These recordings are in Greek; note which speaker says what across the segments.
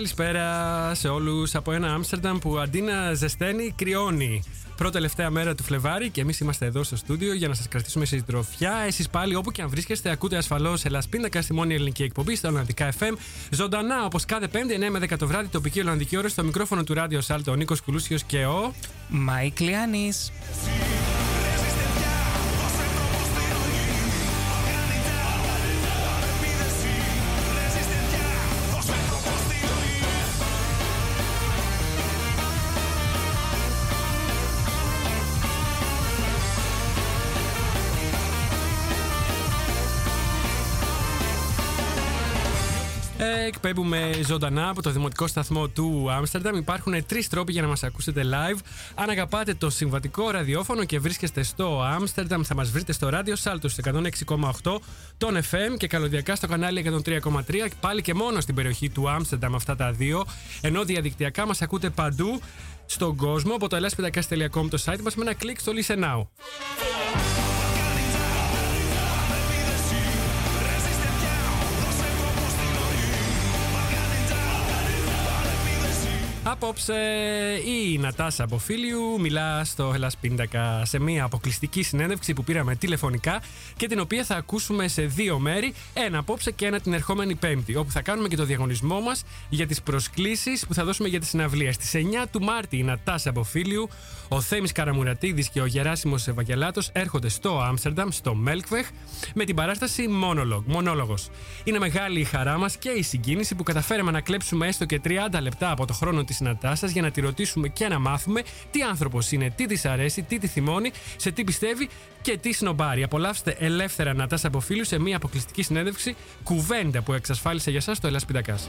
Speaker 1: Καλησπέρα σε όλους από ένα Άμστερνταμ που αντί να ζεσταίνει, κρυώνει. Πρώτη τελευταία μέρα του Φλεβάρι και εμείς είμαστε εδώ στο στούντιο για να σας κρατήσουμε σε συντροφιά. Εσείς πάλι όπου και αν βρίσκεστε, ακούτε ασφαλώς Ελλασπίνακα στη μόνη ελληνική εκπομπή στα Ολλανδικά FM. Ζωντανά όπως κάθε Πέμπτη 9 με 10 το βράδυ, τοπική Ολλανδική ώρα στο μικρόφωνο του Ράδιο Σάλτο ο Νίκος Κουλούσιος και ο.
Speaker 2: Μάικλ
Speaker 1: εκπέμπουμε ζωντανά από το δημοτικό σταθμό του Άμστερνταμ. Υπάρχουν τρεις τρόποι για να μας ακούσετε live. Αν αγαπάτε το συμβατικό ραδιόφωνο και βρίσκεστε στο Άμστερνταμ, θα μας βρείτε στο ράδιο Σάλτο 106,8 τον FM και καλωδιακά στο κανάλι 103,3 πάλι και μόνο στην περιοχή του Άμστερνταμ αυτά τα δύο. Ενώ διαδικτυακά μας ακούτε παντού στον κόσμο από το ελάσπιδακά.com το site μας με ένα κλικ στο Listen Now. Απόψε η Νατάσα Αποφίλιου μιλά στο Ελλάς Πίντακα σε μια αποκλειστική συνέντευξη που πήραμε τηλεφωνικά και την οποία θα ακούσουμε σε δύο μέρη, ένα απόψε και ένα την ερχόμενη Πέμπτη, όπου θα κάνουμε και το διαγωνισμό μας για τις προσκλήσεις που θα δώσουμε για τη συναυλία. Στις 9 του Μάρτη η Νατάσα Αποφίλιου, ο Θέμης Καραμουρατίδης και ο Γεράσιμος Ευαγγελάτος έρχονται στο Άμστερνταμ, στο Μέλκβεχ, με την παράσταση Monologue, Μονόλογος. Είναι μεγάλη η χαρά μας και η συγκίνηση που καταφέραμε να κλέψουμε έστω και 30 λεπτά από το χρόνο τη Νατάσα για να τη ρωτήσουμε και να μάθουμε τι άνθρωπος είναι, τι της αρέσει, τι τη θυμώνει, σε τι πιστεύει και τι σνομπάρει. Απολαύστε ελεύθερα Νατάσα από φίλους σε μια αποκλειστική συνέντευξη κουβέντα που εξασφάλισε για εσά το Ελλάς Πιτακάς.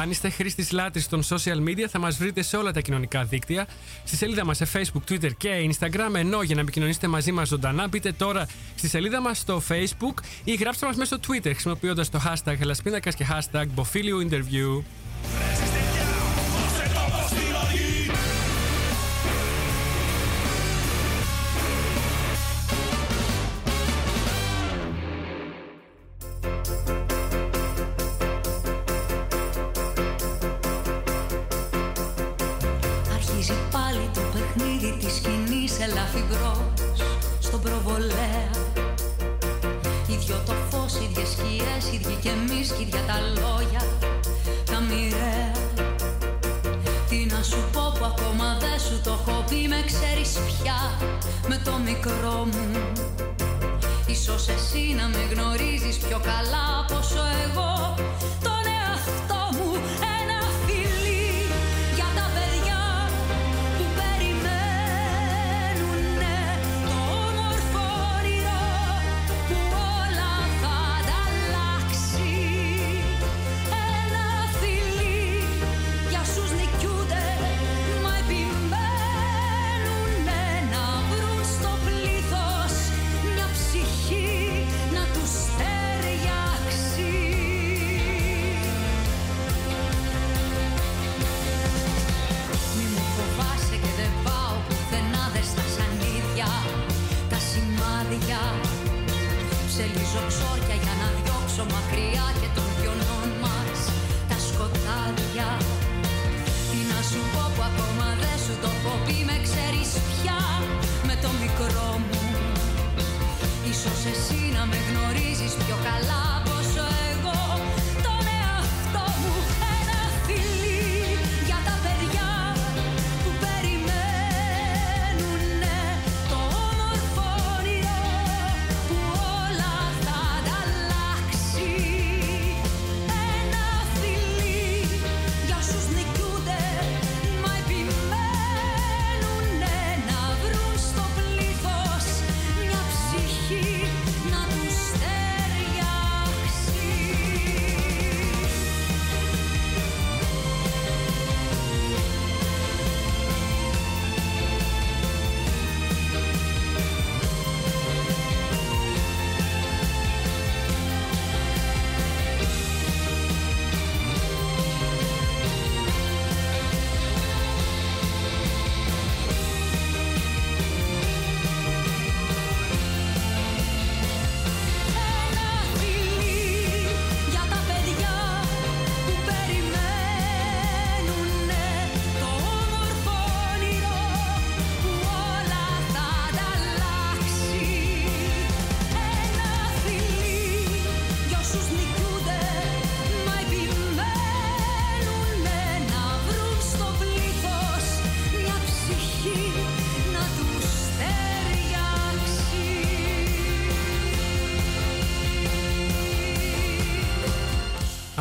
Speaker 1: Αν είστε χρήστης λάτρης των social media, θα μας βρείτε σε όλα τα κοινωνικά δίκτυα. Στη σελίδα μας σε Facebook, Twitter και Instagram. Ενώ για να επικοινωνήσετε μαζί μας ζωντανά, μπείτε τώρα στη σελίδα μας στο Facebook ή γράψτε μας μέσα στο Twitter χρησιμοποιώντας το hashtag Ελασπίνακα και hashtag Bofilio Interview.
Speaker 3: Στον προβολέα. Ίδιο το φως, ίδιες σκιές, ίδιοι και εμείς κι ίδια τα λόγια Τα μοιραία. Τι να σου πω που ακόμα δεν σου το έχω πει Με ξέρεις πια με το μικρό μου. Ίσως εσύ να με γνωρίζεις πιο καλά πόσο εγώ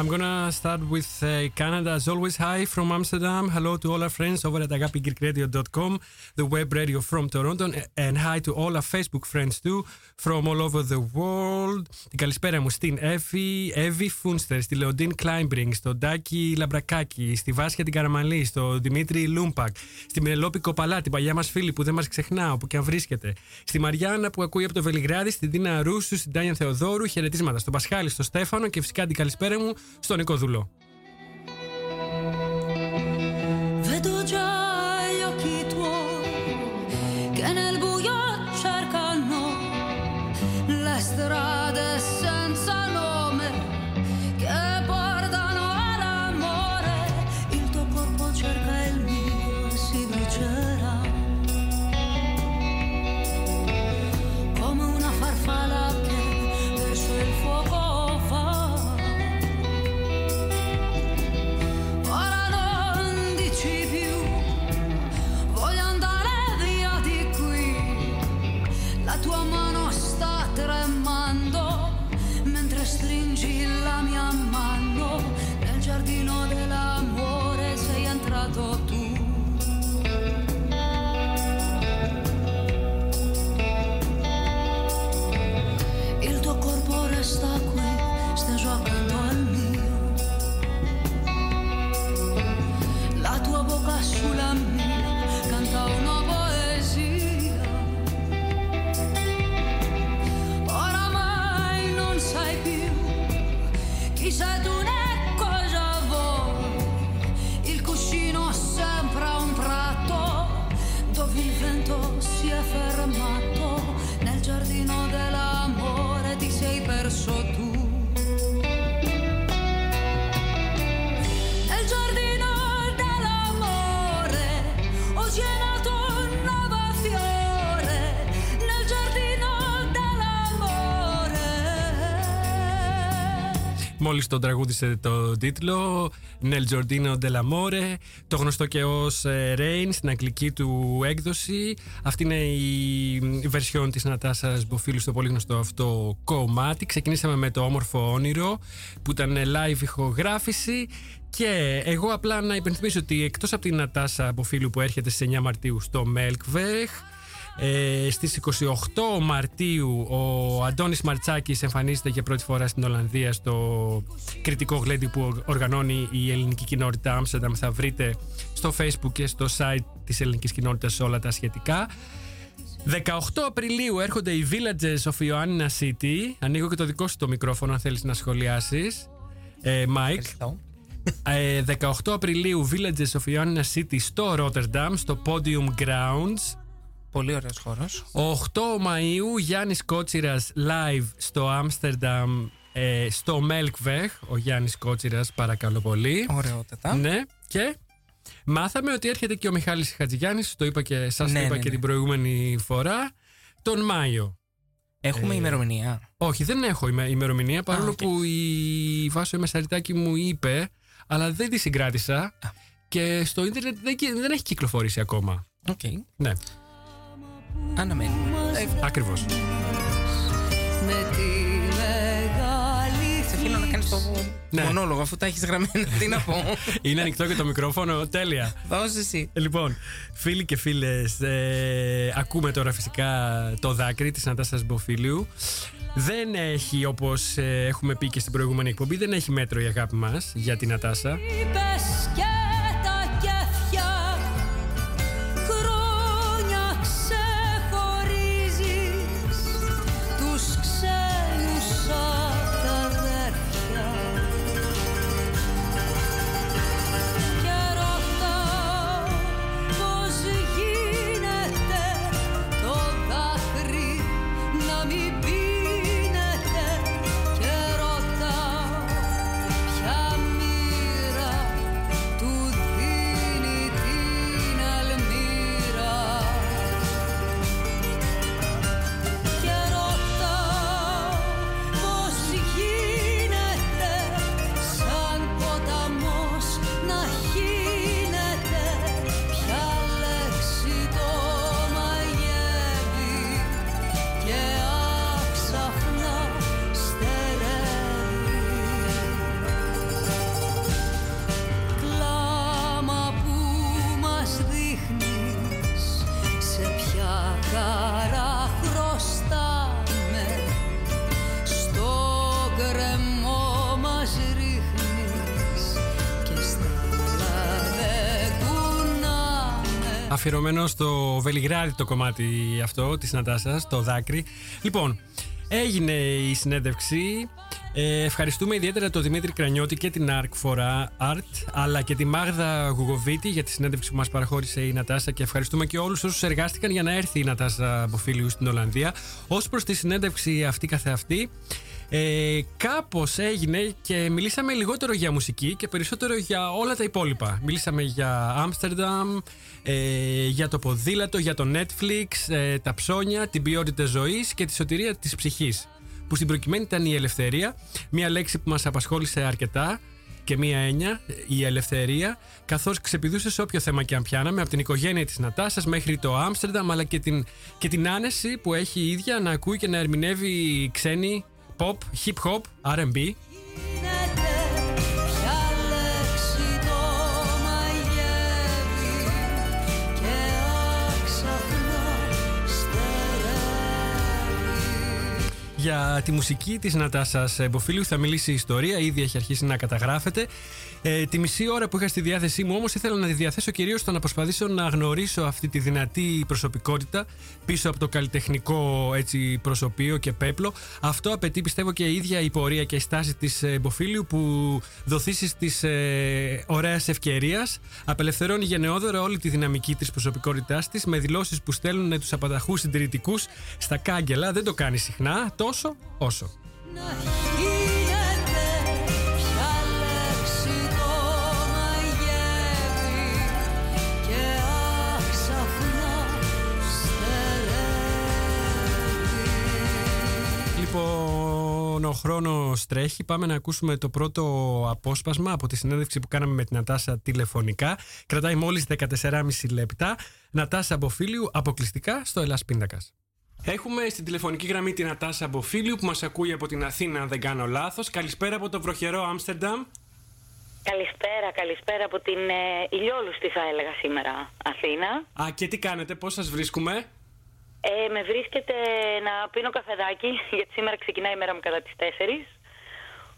Speaker 1: I'm gonna start with uh, Canada as always. Hi from Amsterdam. Hello to all our friends over at agapigreekradio.com, the web radio from Toronto. And hi to all our Facebook friends too from all over the world. Την καλησπέρα μου στην Εύη, Εύη Φούνστερ, στη Λεοντίν Κλάιμπρινγκ, στον Τάκη Λαμπρακάκη, στη Βάσια την Καραμαλή, στον Δημήτρη Λούμπακ, στη Πηνελόπη Κοπαλά, την παλιά μας φίλη που δεν μας ξεχνά, όπου και αν βρίσκεται. Στη Μαριάννα που ακούει από το Βελιγράδι, στην Δίνα Ρούσου, στην Τάνια Θεοδόρου, χαιρετίσματα στον Πασχάλη, στον Στέφανο και φυσικά την καλησπέρα μου στον stringi la mia nel giardino dell'amore sei entrato tu. Μόλις τον τραγούδισε το τίτλο, Νελ Τζορντίνο Ντελαμόρε, το γνωστό και ως Rain στην αγγλική του έκδοση. Αυτή είναι η βερσιόν της Νατάσα Μποφίλου στο πολύ γνωστό αυτό κομμάτι. Ξεκινήσαμε με το όμορφο όνειρο που ήταν live ηχογράφηση. Και εγώ απλά να υπενθυμίσω ότι εκτός από την Νατάσα Μποφίλου που έρχεται στις 9 Μαρτίου στο Melkweg ε, στις 28 Μαρτίου ο Αντώνης Μαρτσάκης εμφανίζεται για πρώτη φορά στην Ολλανδία στο κριτικό γλέντι που οργανώνει η ελληνική κοινότητα Άμστερνταμ. Θα βρείτε στο facebook και στο site της ελληνικής κοινότητας όλα τα σχετικά. 18 Απριλίου έρχονται οι Villages of Ioannina City. Ανοίγω και το δικό σου το μικρόφωνο αν θέλεις να σχολιάσεις. Ε, Mike. 18 ε, Απριλίου Villages of Ioannina City στο Rotterdam, στο Podium Grounds.
Speaker 2: Πολύ ωραίος χώρος.
Speaker 1: 8 Μαου Γιάννης Κότσιρας live στο Άμστερνταμ ε, στο Melkweg. Ο Γιάννης Κότσιρας, παρακαλώ πολύ.
Speaker 2: Ωραιότατα.
Speaker 1: Ναι, και μάθαμε ότι έρχεται και ο Μιχάλης Χατζηγιάννης, το είπα και σας ναι, το είπα ναι, και ναι. την προηγούμενη φορά, τον Μάιο.
Speaker 2: Έχουμε ε, ημερομηνία.
Speaker 1: Όχι, δεν έχω ημερομηνία, παρόλο που η Βάσο Μεσαριτάκη μου είπε, αλλά δεν τη συγκράτησα. Και στο ίντερνετ δεν, δεν έχει κυκλοφορήσει ακόμα.
Speaker 2: Okay.
Speaker 1: Ναι.
Speaker 2: Αναμένουμε.
Speaker 1: Ακριβώς.
Speaker 2: Με τη μεγάλη. Σε αφήνω να κάνεις το ναι. μονόλογο αφού τα έχεις γραμμένα. Τι να πω.
Speaker 1: Είναι ανοιχτό και το μικρόφωνο. Τέλεια.
Speaker 2: Δώσε εσύ.
Speaker 1: Λοιπόν, φίλοι και φίλες, ε, ακούμε τώρα φυσικά το δάκρυ της Νατάσας Μποφίλιου. Δεν έχει, όπως ε, έχουμε πει και στην προηγούμενη εκπομπή, δεν έχει μέτρο η αγάπη μας για την Νατάσα. Αφιερωμένο στο Βελιγράδι το κομμάτι αυτό της Νατάσας, το δάκρυ. Λοιπόν, έγινε η συνέντευξη. Ε, ευχαριστούμε ιδιαίτερα τον Δημήτρη Κρανιώτη και την Arc for Art, αλλά και τη Μάγδα Γουγοβίτη για τη συνέντευξη που μας παραχώρησε η Νατάσα και ευχαριστούμε και όλους όσους εργάστηκαν για να έρθει η Νατάσα από φίλου στην Ολλανδία. Ως προς τη συνέντευξη αυτή καθεαυτή, ε, κάπως έγινε και μιλήσαμε λιγότερο για μουσική και περισσότερο για όλα τα υπόλοιπα. Μιλήσαμε για Άμστερνταμ, ε, για το ποδήλατο, για το Netflix, ε, τα ψώνια, την ποιότητα ζωής και τη σωτηρία της ψυχής. Που στην προκειμένη ήταν η ελευθερία, μια λέξη που μας απασχόλησε αρκετά και μία έννοια, η ελευθερία, καθώς ξεπηδούσε σε όποιο θέμα και αν πιάναμε, από την οικογένεια της Νατάσας μέχρι το Άμστερνταμ, αλλά και την, και την άνεση που έχει η ίδια να ακούει και να ερμηνεύει ξένη pop, hip-hop, R&B. Για τη μουσική της Νατάσας Μποφίλιου θα μιλήσει η ιστορία, ήδη έχει αρχίσει να καταγράφεται. Ε, τη μισή ώρα που είχα στη διάθεσή μου όμως ήθελα να τη διαθέσω κυρίως στο να προσπαθήσω να γνωρίσω αυτή τη δυνατή προσωπικότητα πίσω από το καλλιτεχνικό έτσι, προσωπείο και πέπλο. Αυτό απαιτεί πιστεύω και η ίδια η πορεία και η στάση της ε, Μποφίλιου που δοθήσεις της ε, ωραίας ευκαιρίας απελευθερώνει γενναιόδωρα όλη τη δυναμική της προσωπικότητάς της με δηλώσεις που στέλνουν τους απαταχούς συντηρητικούς στα κάγκελα. Δεν το κάνει συχνά, τόσο όσο. Λοιπόν, ο χρόνος τρέχει. Πάμε να ακούσουμε το πρώτο απόσπασμα από τη συνέντευξη που κάναμε με την Νατάσα τηλεφωνικά. Κρατάει μόλις 14,5 λεπτά. Νατάσα Μποφίλιου, αποκλειστικά στο Ελλάς Πίντακας. Έχουμε στην τηλεφωνική γραμμή την Νατάσα Μποφίλιου που μας ακούει από την Αθήνα, αν δεν κάνω λάθος. Καλησπέρα από το βροχερό Άμστερνταμ.
Speaker 4: Καλησπέρα, καλησπέρα από την ε, ηλιόλουστη θα έλεγα σήμερα Αθήνα.
Speaker 1: Α, και τι κάνετε, πώς σας βρίσκουμε;
Speaker 4: Ε, με βρίσκεται να πίνω καφεδάκι, γιατί σήμερα ξεκινάει η μέρα μου κατά τις 4.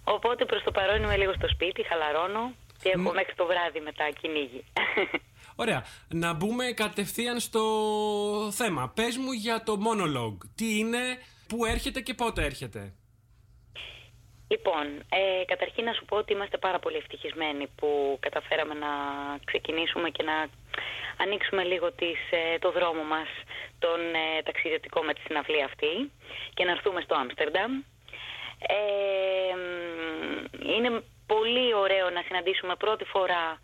Speaker 4: Οπότε προς το παρόν είμαι λίγο στο σπίτι, χαλαρώνω και έχω μέχρι το βράδυ μετά κυνήγι.
Speaker 1: Ωραία. Να μπούμε κατευθείαν στο θέμα. Πες μου για το monologue. Τι είναι, πού έρχεται και πότε έρχεται;
Speaker 4: Λοιπόν, ε, καταρχήν να σου πω ότι είμαστε πάρα πολύ ευτυχισμένοι που καταφέραμε να ξεκινήσουμε και να ανοίξουμε λίγο τις, ε, το δρόμο μας τον ε, ταξιδιωτικό με τη συναυλία αυτή και να έρθουμε στο Άμστερνταμ. Ε, είναι πολύ ωραίο να συναντήσουμε πρώτη φορά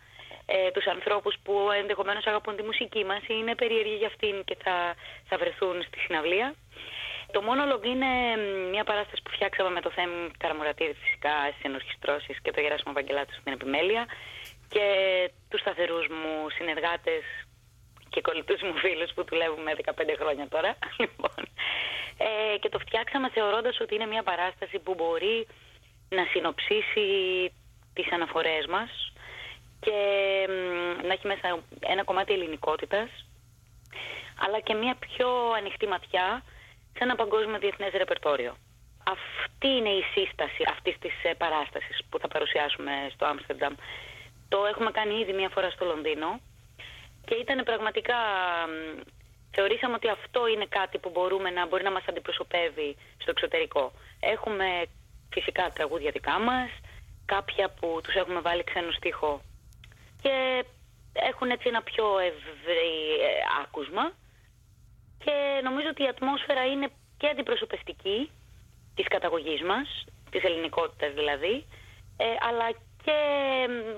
Speaker 4: ε, τους ανθρώπους που ενδεχομένως αγαπούν τη μουσική μας είναι περίεργοι για αυτήν και θα, θα βρεθούν στη συναυλία. Το monologue είναι μια παράσταση που φτιάξαμε με το θέμα Καραμουρατήρη φυσικά στις ενορχιστρώσεις και το Γεράσιμο Βαγγελάτο στην επιμέλεια και τους σταθερούς μου συνεργάτες και κολλητούς μου φίλους που δουλεύουμε 15 χρόνια τώρα. Λοιπόν, ε, και το φτιάξαμε θεωρώντας ότι είναι μια παράσταση που μπορεί να συνοψίσει τις αναφορές μας και να έχει μέσα ένα κομμάτι ελληνικότητας αλλά και μια πιο ανοιχτή ματιά σε ένα παγκόσμιο διεθνές ρεπερτόριο. Αυτή είναι η σύσταση αυτής της ε, παράστασης που θα παρουσιάσουμε στο Άμστερνταμ. Το έχουμε κάνει ήδη μια φορά στο Λονδίνο και ήταν πραγματικά... Θεωρήσαμε ότι αυτό είναι κάτι που μπορούμε να, μπορεί να μας αντιπροσωπεύει στο εξωτερικό. Έχουμε φυσικά τραγούδια δικά μας, κάποια που τους έχουμε βάλει ξένο στίχο και έχουν έτσι ένα πιο ευρύ ε, άκουσμα και νομίζω ότι η ατμόσφαιρα είναι και αντιπροσωπευτική της καταγωγής μας, της ελληνικότητας δηλαδή, ε, αλλά και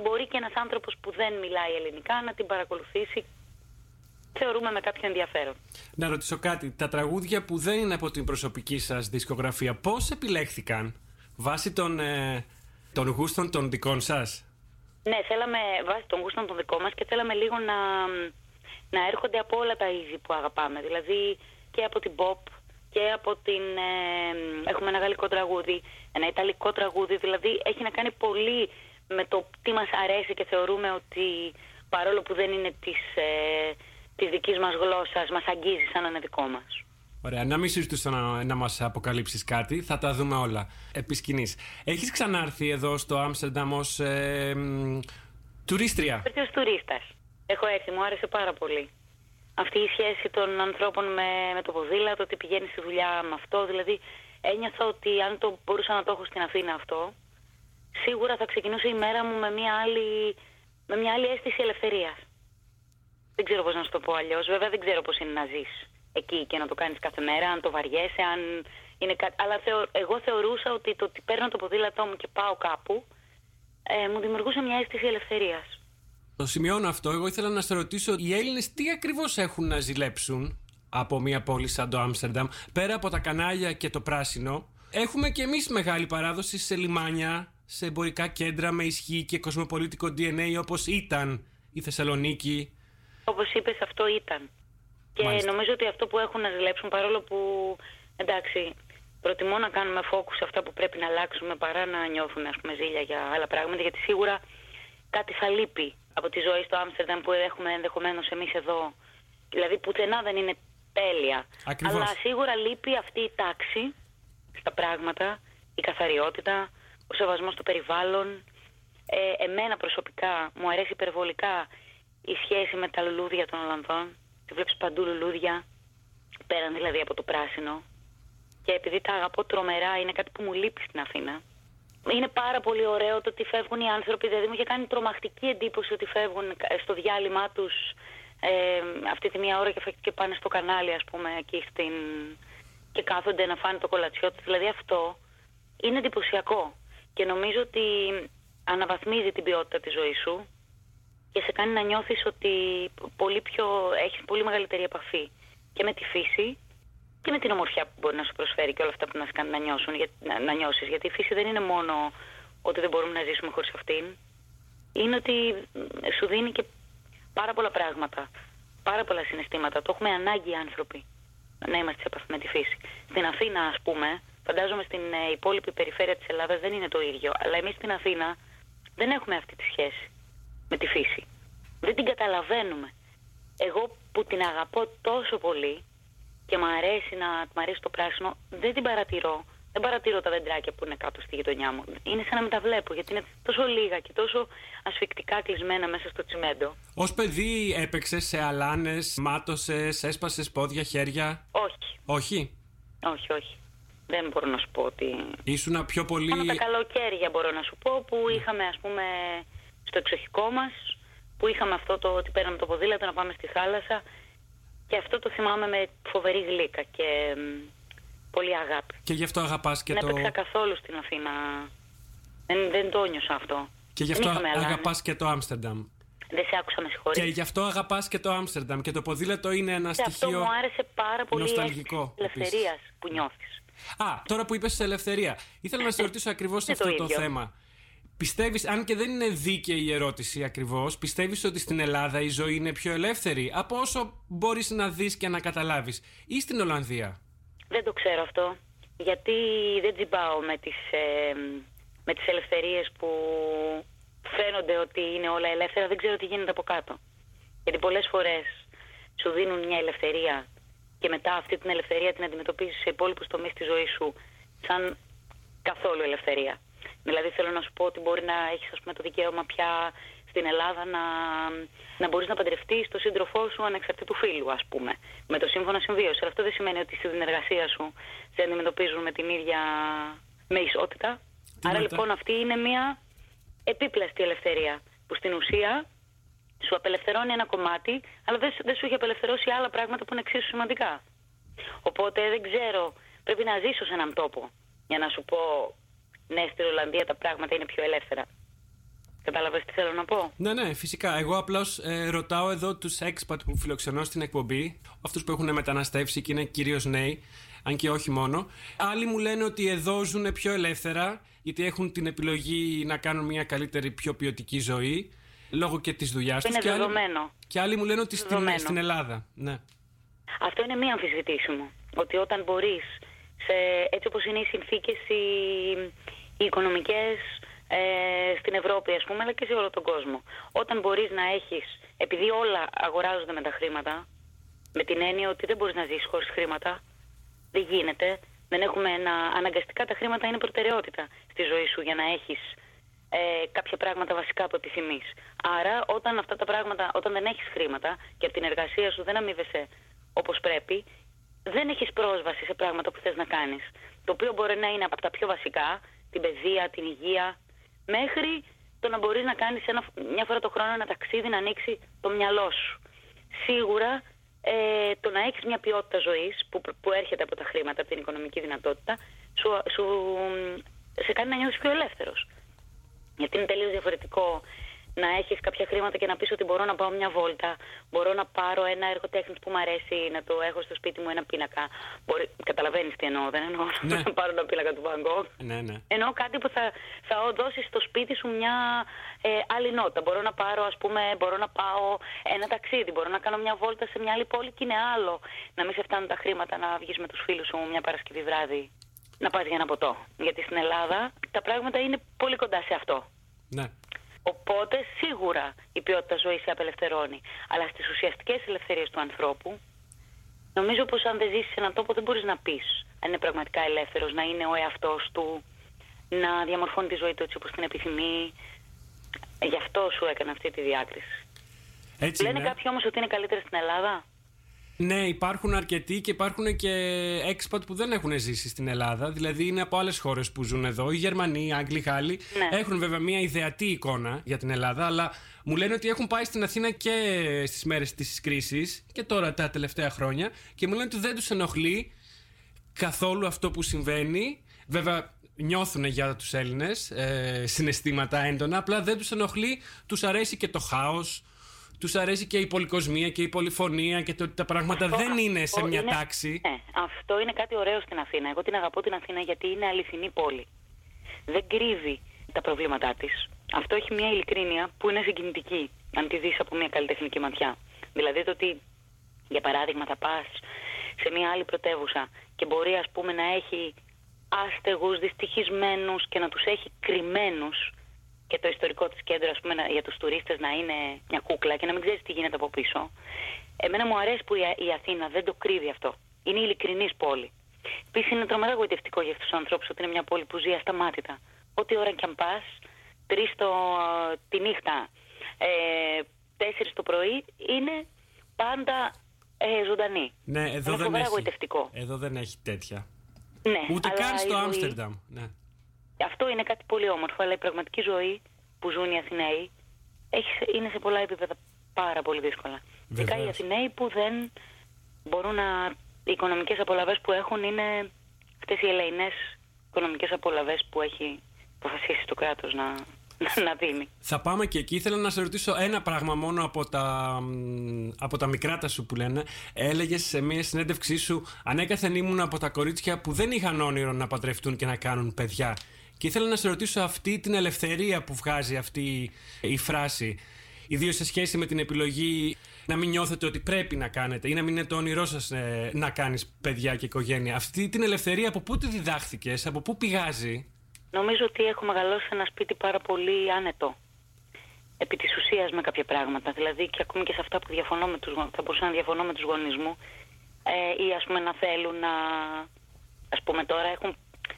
Speaker 4: μπορεί και ένας άνθρωπος που δεν μιλάει ελληνικά να την παρακολουθήσει θεωρούμε με κάποιο ενδιαφέρον.
Speaker 1: Να ρωτήσω κάτι. Τα τραγούδια που δεν είναι από την προσωπική σας δισκογραφία, πώς επιλέχθηκαν βάσει των, ε, των γούστων των δικών σας;
Speaker 4: Ναι, θέλαμε βάσει των γούστων των δικών μας και θέλαμε λίγο να, να έρχονται από όλα τα είδη που αγαπάμε. Δηλαδή και από την pop και από την... Ε, έχουμε ένα γαλλικό τραγούδι, ένα ιταλικό τραγούδι, δηλαδή έχει να κάνει πολύ με το τι μας αρέσει και θεωρούμε ότι παρόλο που δεν είναι της, ε, της δικής μας γλώσσας, μας αγγίζει σαν να είναι δικό μας.
Speaker 1: Ωραία, να μην συζητήσω να, να μας αποκαλύψεις κάτι, θα τα δούμε όλα επί σκηνής. Έχεις ξανάρθει εδώ στο Άμστερνταμ ως ε, τουρίστρια;
Speaker 4: Ως τουρίστας. Έχω έρθει, μου άρεσε πάρα πολύ. αυτή η σχέση των ανθρώπων με, με το ποδήλατο, ότι πηγαίνεις στη δουλειά με αυτό. Δηλαδή, ένιωθα ότι αν το μπορούσα να το έχω στην Αθήνα αυτό, σίγουρα θα ξεκινούσε η μέρα μου με μια άλλη, με μια άλλη αίσθηση ελευθερίας. Δεν ξέρω πώς να σου το πω αλλιώς. Βέβαια δεν ξέρω πώς είναι να ζεις εκεί και να το κάνεις κάθε μέρα, αν το βαριέσαι, αν είναι κάτι... Αλλά εγώ θεωρούσα ότι το ότι παίρνω το ποδήλατό μου και πάω κάπου, ε, μου δημιουργούσε μια αίσθηση ελευθερίας.
Speaker 1: Το σημειώνω αυτό. Εγώ ήθελα να σε ρωτήσω, οι Έλληνες τι ακριβώς έχουν να ζηλέψουν από μια πόλη σαν το Άμστερνταμ, πέρα από τα κανάλια και το πράσινο; Έχουμε και εμείς μεγάλη παράδοση σε λιμάνια, σε εμπορικά κέντρα με ισχύ και κοσμοπολίτικο DNA όπως ήταν η Θεσσαλονίκη.
Speaker 4: Όπως είπες, αυτό ήταν. Και νομίζω ότι αυτό που έχουν να ζηλέψουν, παρόλο που εντάξει, προτιμώ να κάνουμε focus σε αυτά που πρέπει να αλλάξουμε παρά να νιώθουμε ας πούμε, ζήλια για άλλα πράγματα, γιατί σίγουρα κάτι θα λείπει από τη ζωή στο Άμστερνταμ που έχουμε ενδεχομένως εμείς εδώ. Δηλαδή πουθενά δεν είναι τέλεια.
Speaker 1: Ακριβώς.
Speaker 4: Αλλά σίγουρα λείπει αυτή η τάξη στα πράγματα, η καθαριότητα, ο σεβασμός στο περιβάλλον. Ε, εμένα προσωπικά μου αρέσει υπερβολικά η σχέση με τα λουλούδια των Ολλανδών. Τη βλέπεις παντού λουλούδια, πέραν δηλαδή από το πράσινο. Και επειδή τα αγαπώ τρομερά, είναι κάτι που μου λείπει στην Αθήνα. Είναι πάρα πολύ ωραίο το ότι φεύγουν οι άνθρωποι. Δηλαδή μου είχε κάνει τρομακτική εντύπωση ότι φεύγουν στο διάλειμμα τους ε, αυτή τη μία ώρα και πάνε στο κανάλι, ας πούμε, εκεί στην. και κάθονται να φάνε το κολατσιό τους. Δηλαδή αυτό είναι εντυπωσιακό. Και νομίζω ότι αναβαθμίζει την ποιότητα της ζωής σου και σε κάνει να νιώθεις ότι πολύ πιο, έχεις πολύ μεγαλύτερη επαφή και με τη φύση και με την ομορφιά που μπορεί να σου προσφέρει και όλα αυτά που να σε κάνει να, νιώσουν, να, να νιώσεις. Γιατί η φύση δεν είναι μόνο ότι δεν μπορούμε να ζήσουμε χωρίς αυτήν. Είναι ότι σου δίνει και πάρα πολλά πράγματα, πάρα πολλά συναισθήματα. Το έχουμε ανάγκη οι άνθρωποι να είμαστε σε επαφή με τη φύση. Στην Αθήνα, ας πούμε, φαντάζομαι στην ε, υπόλοιπη περιφέρεια της Ελλάδας δεν είναι το ίδιο. Αλλά εμείς στην Αθήνα δεν έχουμε αυτή τη σχέση με τη φύση. Δεν την καταλαβαίνουμε. Εγώ που την αγαπώ τόσο πολύ, και μου αρέσει να μ' αρέσει το πράσινο, δεν την παρατηρώ. Δεν παρατηρώ τα δεντράκια που είναι κάτω στη γειτονιά μου. Είναι σαν να μην τα βλέπω, γιατί είναι τόσο λίγα και τόσο ασφικτικά κλεισμένα μέσα στο τσιμέντο.
Speaker 1: Ω παιδί έπαιξες σε αλάνες, μάτωσες, έσπασες πόδια, χέρια;
Speaker 4: Όχι.
Speaker 1: Όχι;
Speaker 4: Όχι, όχι. Δεν μπορώ να σου πω ότι.
Speaker 1: Ήσουν πιο πολύ.
Speaker 4: Μόνο τα καλοκαίρια μπορώ να σου πω που είχαμε, ας πούμε, στο εξοχικό μας, που είχαμε αυτό το ότι παίρναμε το ποδήλατο να πάμε στη θάλασσα και αυτό το θυμάμαι με φοβερή γλύκα και πολύ αγάπη.
Speaker 1: Και γι' αυτό αγαπάς και
Speaker 4: δεν
Speaker 1: το...
Speaker 4: Δεν έπαιξα καθόλου στην Αθήνα. Δεν, δεν το νιώσα αυτό.
Speaker 1: Και γι' αυτό αγαπάς και το Άμστερνταμ.
Speaker 4: Δεν σε άκουσα, με συγχωρείς.
Speaker 1: Και γι' αυτό αγαπάς και το Άμστερνταμ. Και το ποδήλατο είναι ένα
Speaker 4: και
Speaker 1: στοιχείο
Speaker 4: αυτό μου άρεσε πάρα πολύ
Speaker 1: νοσταλγικό.
Speaker 4: ελευθερίας που νιώθεις.
Speaker 1: Α, τώρα που είπες ελευθερία. Ήθελα να σε ρωτήσω ακριβώς αυτό το θέμα. Πιστεύεις, αν και δεν είναι δίκαιη η ερώτηση ακριβώς, πιστεύεις ότι στην Ελλάδα η ζωή είναι πιο ελεύθερη από όσο μπορείς να δεις και να καταλάβεις ή στην Ολλανδία;
Speaker 4: Δεν το ξέρω αυτό, γιατί δεν τζιμπάω με τις, ε, με τις ελευθερίες που φαίνονται ότι είναι όλα ελεύθερα, δεν ξέρω τι γίνεται από κάτω. Γιατί πολλές φορές σου δίνουν μια ελευθερία και μετά αυτή την ελευθερία την αντιμετωπίζεις σε υπόλοιπους τομείς της ζωής σου σαν καθόλου ελευθερία. Δηλαδή θέλω να σου πω ότι μπορεί να έχεις ας πούμε, το δικαίωμα πια στην Ελλάδα να, να μπορείς να παντρευτείς τον σύντροφό σου ανεξαρτήτου φίλου ας πούμε με το σύμφωνο συμβίωσης. Αλλά αυτό δεν σημαίνει ότι στη συνεργασία σου σε αντιμετωπίζουν με την ίδια με ισότητα. Άρα λοιπόν αυτή είναι μια επίπλαστη ελευθερία που στην ουσία σου απελευθερώνει ένα κομμάτι αλλά δεν, δεν σου έχει απελευθερώσει άλλα πράγματα που είναι εξίσου σημαντικά. Οπότε δεν ξέρω, πρέπει να ζήσω σε έναν τόπο για να σου πω ναι, στην Ολλανδία τα πράγματα είναι πιο ελεύθερα. Κατάλαβες τι θέλω να πω;
Speaker 1: Ναι, ναι, φυσικά. Εγώ απλώς ε, ρωτάω εδώ τους expat που φιλοξενώ στην εκπομπή, αυτούς που έχουν μεταναστεύσει και είναι κυρίως νέοι, αν και όχι μόνο. Άλλοι μου λένε ότι εδώ ζουν πιο ελεύθερα, γιατί έχουν την επιλογή να κάνουν μια καλύτερη, πιο ποιοτική ζωή, λόγω και της δουλειάς τους.
Speaker 4: Είναι και δεδομένο.
Speaker 1: Άλλοι, και άλλοι μου λένε ότι στην, στην Ελλάδα. Ναι.
Speaker 4: Αυτό είναι μία αμφισβητήσιμο. Ότι όταν μπορείς, έτσι όπως είναι οι συνθήκες, οι, οι οικονομικές ε, στην Ευρώπη ας πούμε αλλά και σε όλο τον κόσμο. Όταν μπορείς να έχεις, επειδή όλα αγοράζονται με τα χρήματα, με την έννοια ότι δεν μπορείς να ζήσεις χωρίς χρήματα, δεν γίνεται, δεν έχουμε ένα, αναγκαστικά τα χρήματα είναι προτεραιότητα στη ζωή σου για να έχεις ε, κάποια πράγματα βασικά που επιθυμείς. Άρα, όταν αυτά τα πράγματα, όταν δεν έχεις χρήματα και από την εργασία σου δεν αμείβεσαι όπως πρέπει, δεν έχεις πρόσβαση σε πράγματα που θες να κάνεις. Το οποίο μπορεί να είναι από τα πιο βασικά, την παιδεία, την υγεία, μέχρι το να μπορείς να κάνεις μια φορά το χρόνο ένα ταξίδι να ανοίξει το μυαλό σου. Σίγουρα ε, το να έχεις μια ποιότητα ζωής που, που έρχεται από τα χρήματα, από την οικονομική δυνατότητα, σου, σου, σε κάνει να νιώθει πιο ελεύθερος. Γιατί είναι τελείως διαφορετικό να έχεις κάποια χρήματα και να πεις ότι μπορώ να πάω μια βόλτα, μπορώ να πάρω ένα έργο τέχνης που μου αρέσει, να το έχω στο σπίτι μου ένα πίνακα. Μπορεί... Καταλαβαίνεις τι εννοώ, δεν εννοώ ναι. να πάρω ένα πίνακα του Van Gogh.
Speaker 1: Ναι, ναι.
Speaker 4: Εννοώ κάτι που θα, θα δώσεις στο σπίτι σου μια ε, άλλη νότα. Μπορώ να πάρω, ας πούμε, μπορώ να πάω ένα ταξίδι, μπορώ να κάνω μια βόλτα σε μια άλλη πόλη και είναι άλλο να μην σε φτάνουν τα χρήματα να βγεις με τους φίλους σου μια Παρασκευή βράδυ να πας για ένα ποτό. Γιατί στην Ελλάδα τα πράγματα είναι πολύ κοντά σε αυτό.
Speaker 1: Ναι.
Speaker 4: Οπότε σίγουρα η ποιότητα ζωής σε απελευθερώνει. Αλλά στις ουσιαστικές ελευθερίες του ανθρώπου, νομίζω πως αν δεν ζήσεις σε έναν τόπο δεν μπορείς να πεις αν είναι πραγματικά ελεύθερος, να είναι ο εαυτός του, να διαμορφώνει τη ζωή του έτσι όπως την επιθυμεί. Γι' αυτό σου έκανα αυτή τη διάκριση.
Speaker 1: Έτσι
Speaker 4: Λένε κάποιοι όμως ότι είναι καλύτερα στην Ελλάδα;
Speaker 1: Ναι, υπάρχουν αρκετοί και υπάρχουν και έξπατ που δεν έχουν ζήσει στην Ελλάδα. Δηλαδή είναι από άλλες χώρες που ζουν εδώ. Οι Γερμανοί, οι Άγγλοι, οι Γάλλοι.
Speaker 4: Ναι.
Speaker 1: Έχουν βέβαια μια ιδεατή εικόνα για την Ελλάδα, αλλά μου λένε ότι έχουν πάει στην Αθήνα και στις μέρες της κρίσης και τώρα τα τελευταία χρόνια και μου λένε ότι δεν τους ενοχλεί καθόλου αυτό που συμβαίνει. Βέβαια, νιώθουν για τους Έλληνες ε, συναισθήματα έντονα, απλά δεν τους ενοχλεί, τους αρέσει και το χάος, τους αρέσει και η πολυκοσμία και η πολυφωνία και το ότι τα πράγματα δεν είναι σε μια
Speaker 4: είναι,
Speaker 1: τάξη.
Speaker 4: Ναι, αυτό είναι κάτι ωραίο στην Αθήνα. Εγώ την αγαπώ την Αθήνα γιατί είναι αληθινή πόλη. Δεν κρύβει τα προβλήματά της. Αυτό έχει μια ειλικρίνεια που είναι συγκινητική, αν τη δεις από μια καλλιτεχνική ματιά. Δηλαδή το ότι, για παράδειγμα, θα πας σε μια άλλη πρωτεύουσα και μπορεί, ας πούμε, να έχει άστεγους, δυστυχισμένους και να τους έχει κρυμμένους και το ιστορικό της κέντρο ας πούμε, για τους τουρίστες να είναι μια κούκλα και να μην ξέρεις τι γίνεται από πίσω. Εμένα μου αρέσει που η Αθήνα δεν το κρύβει αυτό. Είναι ειλικρινής πόλη. Επίσης είναι τρομερά γοητευτικό για αυτούς τους ανθρώπους ότι είναι μια πόλη που ζει ασταμάτητα. Ό,τι ώρα κι αν πας, τρεις τη νύχτα, ε, τέσσερις το πρωί, είναι πάντα ε, ζωντανή.
Speaker 1: Ναι, εδώ
Speaker 4: είναι
Speaker 1: δεν, έχει,
Speaker 4: γοητευτικό.
Speaker 1: εδώ δεν έχει τέτοια.
Speaker 4: Ναι,
Speaker 1: Ούτε
Speaker 4: αλλά
Speaker 1: καν
Speaker 4: η
Speaker 1: στο
Speaker 4: ζωή-
Speaker 1: Άμστερνταμ. Ναι.
Speaker 4: Αυτό είναι κάτι πολύ όμορφο, αλλά η πραγματική ζωή που ζουν οι Αθηναίοι έχει, είναι σε πολλά επίπεδα πάρα πολύ δύσκολα. Ειδικά οι
Speaker 1: Βεβαίως.
Speaker 4: Αθηναίοι που δεν μπορούν να. Οι οικονομικές απολαυές που έχουν είναι αυτές οι ελεηνές οικονομικές απολαυές που έχει αποφασίσει το κράτος να, να δίνει.
Speaker 1: Θα πάμε και εκεί. Ήθελα να σε ρωτήσω ένα πράγμα μόνο από τα, μ, από τα μικράτα σου που λένε. Έλεγες σε μια συνέντευξή σου, ανέκαθεν ήμουν από τα κορίτσια που δεν είχαν όνειρο να παντρευτούν και να κάνουν παιδιά. Και ήθελα να σε ρωτήσω αυτή την ελευθερία που βγάζει αυτή η φράση. Ιδίως σε σχέση με την επιλογή να μην νιώθετε ότι πρέπει να κάνετε ή να μην είναι το όνειρό σας να κάνεις παιδιά και οικογένεια. Αυτή την ελευθερία από πού τη διδάχθηκες, από πού πηγάζει;
Speaker 4: Νομίζω ότι έχω μεγαλώσει σε ένα σπίτι πάρα πολύ άνετο. Επί της ουσίας με κάποια πράγματα. Δηλαδή και ακόμη και σε αυτά που διαφωνώ με τους, γο- θα μπορούσα να διαφωνώ με τους γονείς μου ε, ή ας πούμε να θέλουν να... Ας πούμε τώρα έχουν...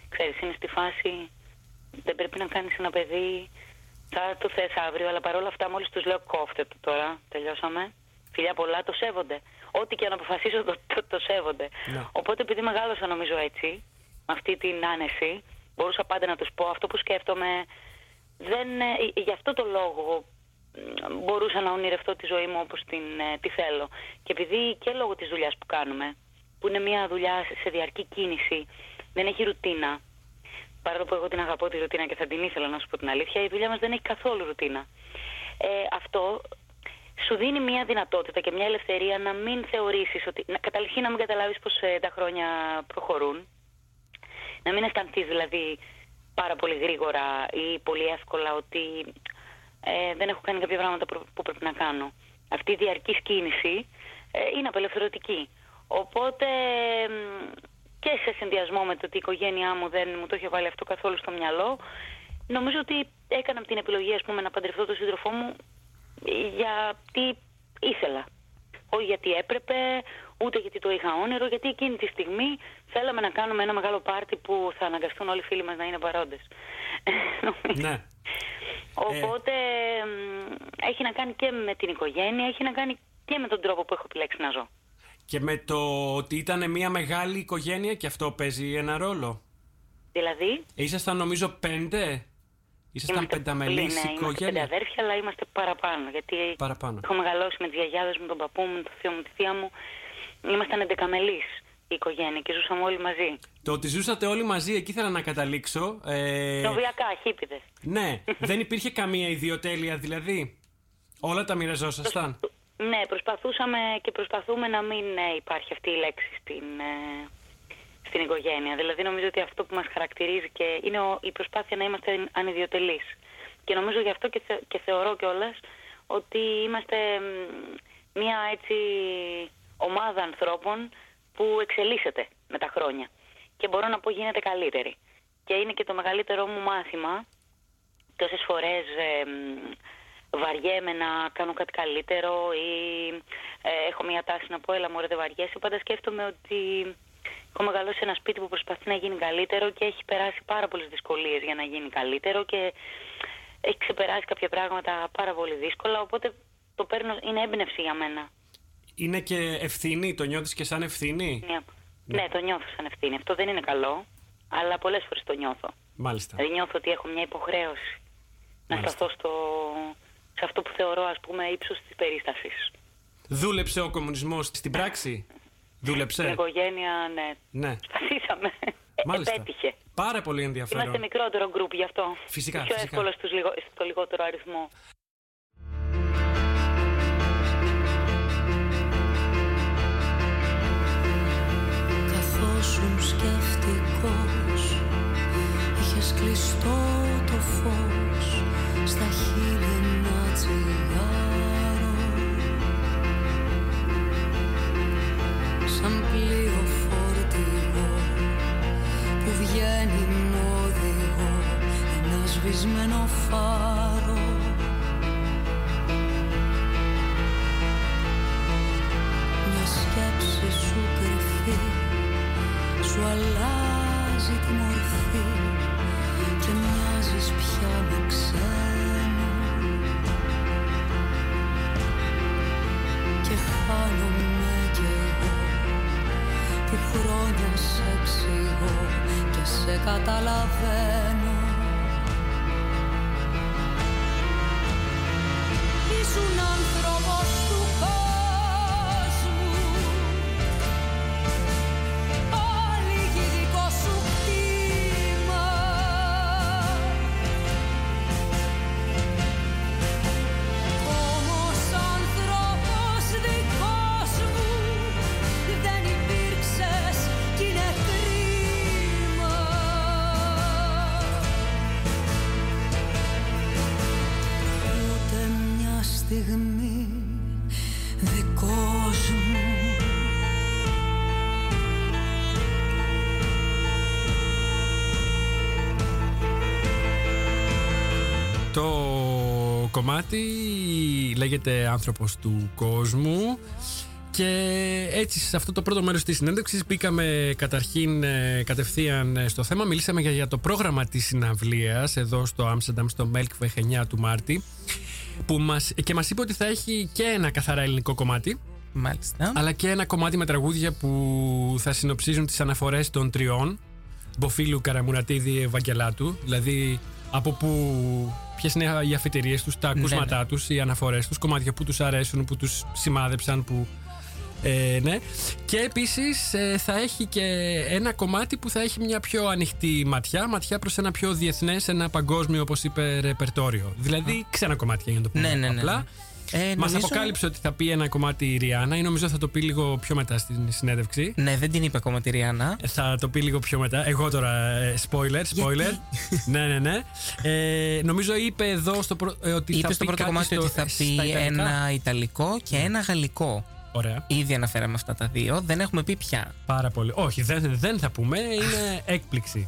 Speaker 4: Ξέρεις, είναι στη φάση... Δεν πρέπει να κάνεις ένα παιδί... Θα το θες αύριο, αλλά παρόλα αυτά μόλις τους λέω κόφτε το τώρα. Τελειώσαμε. Φιλιά πολλά, το σέβονται. Ό,τι και αν αποφασίσω το, το, το σέβονται.
Speaker 1: Ναι.
Speaker 4: Οπότε επειδή μεγάλωσα νομίζω έτσι, με αυτή την άνεση, μπορούσα πάντα να τους πω αυτό που σκέφτομαι. Δεν, ε, γι' αυτό το λόγο μ, μπορούσα να ονειρευτώ τη ζωή μου όπως την, ε, τη θέλω. Και επειδή και λόγω της δουλειάς που κάνουμε, που είναι μια δουλειά σε- σε διαρκή κίνηση, δεν έχει ρουτίνα. Παρόλο που εγώ την αγαπώ τη ρουτίνα και θα την ήθελα να σου πω την αλήθεια, η δουλειά μας δεν έχει καθόλου ρουτίνα. Ε, αυτό σου δίνει μια δυνατότητα και μια ελευθερία να μην θεωρήσεις ότι... Να, καταρχήν να μην καταλάβεις πως ε, τα χρόνια προχωρούν. Να μην αισθανθείς δηλαδή πάρα πολύ γρήγορα ή πολύ εύκολα ότι ε, δεν έχω κάνει κάποια πράγματα που, που πρέπει να κάνω. Αυτή η διαρκής κίνηση ε, είναι απελευθερωτική. Οπότε μ, και σε συνδυασμό με το ότι η οικογένειά μου δεν μου το είχε βάλει αυτό καθόλου στο μυαλό, νομίζω ότι έκανα την επιλογή ας πούμε, να παντρευτώ τον σύντροφό μου γιατί ήθελα. Όχι γιατί έπρεπε, ούτε γιατί το είχα όνειρο, γιατί εκείνη τη στιγμή θέλαμε να κάνουμε ένα μεγάλο πάρτι που θα αναγκαστούν όλοι οι φίλοι μας να είναι παρόντες.
Speaker 1: Ναι.
Speaker 4: Οπότε έχει να κάνει και με την οικογένεια, έχει να κάνει και με τον τρόπο που έχω επιλέξει να ζω.
Speaker 1: Και με το ότι ήταν μια μεγάλη οικογένεια και αυτό παίζει ένα ρόλο.
Speaker 4: Δηλαδή;
Speaker 1: Ήσασταν νομίζω πέντε; Ήσασταν πενταμελής ναι, οικογένεια.
Speaker 4: Είμαστε πέντε αδέρφια, αλλά είμαστε παραπάνω. Γιατί
Speaker 1: παραπάνω.
Speaker 4: έχω μεγαλώσει με τις γιαγιάδες μου, τον παππού μου, τον θείο μου, τη θεία μου. Ήμασταν εντεκαμελής η οικογένεια και ζούσαμε όλοι μαζί.
Speaker 1: Το ότι ζούσατε όλοι μαζί, εκεί ήθελα να καταλήξω.
Speaker 4: Ε... Νοβιακά, χίπηδες.
Speaker 1: Ναι, δεν υπήρχε καμία ιδιοτέλεια δηλαδή. Όλα τα μοιραζόσασταν.
Speaker 4: Ναι, προσπαθούσαμε και προσπαθούμε να μην ε, υπάρχει αυτή η λέξη στην, ε, στην οικογένεια. Δηλαδή νομίζω ότι αυτό που μας χαρακτηρίζει και είναι η προσπάθεια να είμαστε ανιδιοτελείς. Και νομίζω γι' αυτό και, και θεωρώ κιόλας ότι είμαστε μια έτσι ομάδα ανθρώπων που εξελίσσεται με τα χρόνια. Και μπορώ να πω γίνεται καλύτερη. Και είναι και το μεγαλύτερό μου μάθημα. Τόσες φορές βαριέμαι να κάνω κάτι καλύτερο ή ε, έχω μια τάση να πω έλα μωρέ δεν βαριέσαι. Πάντα σκέφτομαι ότι έχω μεγαλώσει σε ένα σπίτι που προσπαθεί να γίνει καλύτερο και έχει περάσει πάρα πολλές δυσκολίες για να γίνει καλύτερο και έχει ξεπεράσει κάποια πράγματα πάρα πολύ δύσκολα οπότε το παίρνω, είναι έμπνευση για μένα.
Speaker 1: Είναι και ευθύνη, το νιώθεις και σαν ευθύνη;
Speaker 4: Ναι, ναι το νιώθω σαν ευθύνη. Αυτό δεν είναι καλό, αλλά πολλές φορές το νιώθω.
Speaker 1: Μάλιστα.
Speaker 4: Δηλαδή νιώθω ότι έχω μια υποχρέωση να σταθώ στο, σε αυτό που θεωρώ ας πούμε ύψος της περίστασης.
Speaker 1: Δούλεψε ο κομμουνισμός στην πράξη; Δούλεψε;
Speaker 4: Στην οικογένεια, ναι.
Speaker 1: ναι.
Speaker 4: Σπαθήσαμε.
Speaker 1: Μάλιστα.
Speaker 4: Επέτυχε.
Speaker 1: Πάρα πολύ ενδιαφέρον.
Speaker 4: Είμαστε μικρότερο γκρουπ γι' αυτό.
Speaker 1: Φυσικά.
Speaker 4: Πιο
Speaker 1: φυσικά.
Speaker 4: εύκολο στους λιγο... στο λιγότερο αριθμό.
Speaker 3: Σαν πλοίο φορτηγό Που βγαίνει μ' οδηγό Ένας σβησμένο φάρο. Μια σκέψη σου κρυφή Σου αλλάζει τη μορφή Και μοιάζεις πια με ξένο Και χάνομαι κι εγώ Που χρόνια σε εξηγώ Και σε καταλαβαίνω
Speaker 1: κομμάτι λέγεται «Άνθρωπος του κόσμου» και έτσι σε αυτό το πρώτο μέρος της συνέντευξης μπήκαμε καταρχήν ε, κατευθείαν ε, στο θέμα. Μιλήσαμε για, για το πρόγραμμα της συναυλίας εδώ στο Άμστερνταμ στο Melkweg 9 του Μάρτη που μας, και μας είπε ότι θα έχει και ένα καθαρά ελληνικό κομμάτι
Speaker 2: Μάλιστα.
Speaker 1: αλλά και ένα κομμάτι με τραγούδια που θα συνοψίζουν τις αναφορές των τριών Μποφίλου, Καραμουρατίδη, Ευαγγελάτου δηλαδή από που ποιες είναι οι αφιτηρίες τους, τα ακούσματά
Speaker 2: ναι.
Speaker 1: τους, οι αναφορές τους, κομμάτια που τους αρέσουν, που τους σημάδεψαν, που... Ε, ναι. Και επίσης ε, θα έχει και ένα κομμάτι που θα έχει μια πιο ανοιχτή ματιά, ματιά προς ένα πιο διεθνές, ένα παγκόσμιο όπως είπε ρεπερτόριο. Δηλαδή ξένα κομμάτια για να το πούμε
Speaker 2: Ναι, ναι, ναι,
Speaker 1: απλά.
Speaker 2: Ναι. Ε,
Speaker 1: Μας
Speaker 2: νομίζω-
Speaker 1: αποκάλυψε ότι θα πει ένα κομμάτι η Ριάννα ή νομίζω θα το πει λίγο πιο μετά στην συνέντευξη.
Speaker 2: Ναι, δεν την είπε ακόμα τη Ριάννα.
Speaker 1: Ε, Θα το πει λίγο πιο μετά. Εγώ τώρα, ε, spoiler, spoiler. ναι, ναι, ναι. Ε, νομίζω είπε εδώ στο πρω... ε, ότι
Speaker 2: Είπε
Speaker 1: θα
Speaker 2: στο
Speaker 1: πει
Speaker 2: πρώτο
Speaker 1: κάτι
Speaker 2: κομμάτι
Speaker 1: στο-
Speaker 2: ότι θα
Speaker 1: στα
Speaker 2: πει
Speaker 1: Ιταλικά.
Speaker 2: ένα Ιταλικό και ένα Γαλλικό.
Speaker 1: Ωραία.
Speaker 2: Ήδη αναφέραμε αυτά τα δύο. Δεν έχουμε πει πια.
Speaker 1: Πάρα πολύ. Όχι, δεν, δεν θα πούμε. Είναι έκπληξη.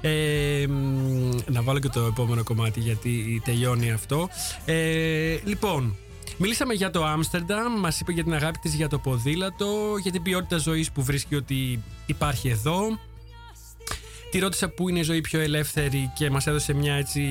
Speaker 1: Ε, μ, να βάλω και το επόμενο κομμάτι γιατί τελειώνει αυτό. Ε, λοιπόν, μιλήσαμε για το Άμστερνταμ. Μας είπε για την αγάπη της για το ποδήλατο, για την ποιότητα ζωής που βρίσκει ότι υπάρχει εδώ. Τη ρώτησα πού είναι η ζωή πιο ελεύθερη και μας έδωσε μια έτσι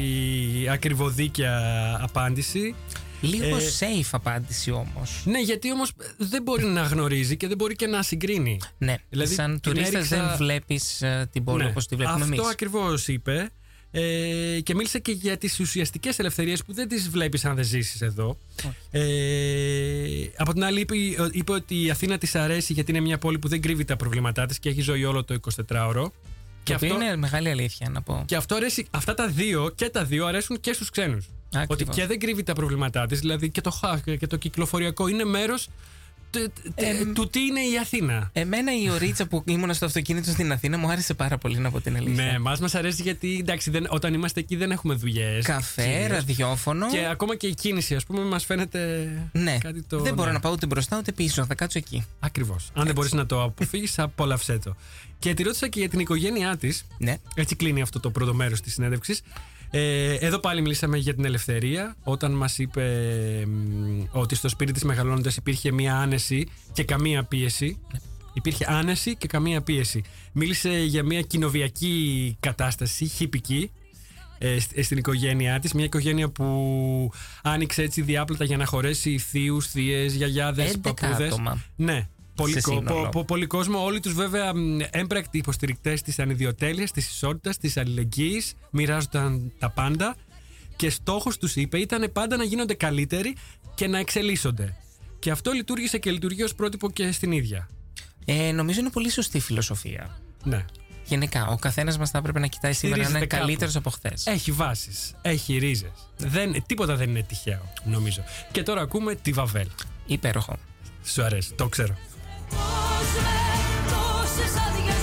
Speaker 1: ακριβοδίκια απάντηση.
Speaker 2: Λίγο ε, safe απάντηση όμως.
Speaker 1: Ναι, γιατί όμως δεν μπορεί να γνωρίζει και δεν μπορεί και να συγκρίνει.
Speaker 2: Ναι, δηλαδή, σαν τουρίστας δεν βλέπεις ε, την πόλη ναι, όπως τη βλέπουμε εμείς.
Speaker 1: Αυτό ακριβώς είπε. Ε, και μίλησε και για τις ουσιαστικές ελευθερίες που δεν τις βλέπεις αν δεν ζήσεις εδώ. Ε, από την άλλη, είπε, είπε ότι η Αθήνα της αρέσει γιατί είναι μια πόλη που δεν κρύβει τα προβλήματά της και έχει ζωή όλο το 24ωρο.
Speaker 2: Και αυτό είναι μεγάλη αλήθεια να πω.
Speaker 1: Και αυτό αρέσει, αυτά τα δύο και τα δύο αρέσουν και στους ξένους. Ότι και δεν κρύβει τα προβλήματά της, δηλαδή και το χαφ και το κυκλοφοριακό είναι μέρος του τι είναι η Αθήνα.
Speaker 2: Εμένα η ωρίτσα που ήμουν στο αυτοκίνητο στην Αθήνα μου άρεσε πάρα πολύ να πω την αλήθεια.
Speaker 1: Ναι, μας μας αρέσει γιατί εντάξει, δεν, όταν είμαστε εκεί δεν έχουμε δουλειές.
Speaker 2: Καφέ, ραδιόφωνο.
Speaker 1: Και ακόμα και η κίνηση, ας πούμε, μας φαίνεται
Speaker 2: ναι.
Speaker 1: κάτι το.
Speaker 2: Δεν μπορώ ναι. να πάω ούτε μπροστά ούτε πίσω. Θα κάτσω εκεί.
Speaker 1: Ακριβώς. Αν δεν μπορείς να το αποφύγεις, απόλαυσέ το. Και τη ρώτησα και για την οικογένειά της.
Speaker 2: Ναι.
Speaker 1: Έτσι κλείνει αυτό το πρώτο μέρος της συνέντευξης. Ε, εδώ πάλι μιλήσαμε για την ελευθερία. Όταν μας είπε ότι στο σπίτι της μεγαλώνοντας υπήρχε μία άνεση και καμία πίεση. Υπήρχε άνεση και καμία πίεση. Μίλησε για μια κοινοβιακή κατάσταση, χυπική, ε, στην οικογένειά της. Μια οικογένεια που άνοιξε έτσι διάπλατα για να χωρέσει θείους, θείες, γιαγιάδες, παππούδες. Ναι, Πολύ, πο, πο, πολύ κόσμο. Όλοι τους βέβαια έμπρακτοι υποστηρικτές της ανιδιοτέλειας, της ισότητας, της αλληλεγγύης. Μοιράζονταν τα πάντα. Και στόχος τους είπε ήταν πάντα να γίνονται καλύτεροι και να εξελίσσονται. Και αυτό λειτουργήσε και λειτουργεί ως πρότυπο και στην ίδια.
Speaker 2: Ε, νομίζω είναι πολύ σωστή φιλοσοφία.
Speaker 1: Ναι.
Speaker 2: Γενικά, ο καθένας μας θα έπρεπε να κοιτάει σήμερα να είναι καλύτερος από χθες.
Speaker 1: Έχει βάσεις, έχει ρίζες. Τίποτα δεν είναι τυχαίο, νομίζω. Και τώρα ακούμε τη Βαβέλ.
Speaker 2: Υπέροχο.
Speaker 1: Σου αρέσει, το ξέρω.
Speaker 3: Πώς με τόσες αδιαίες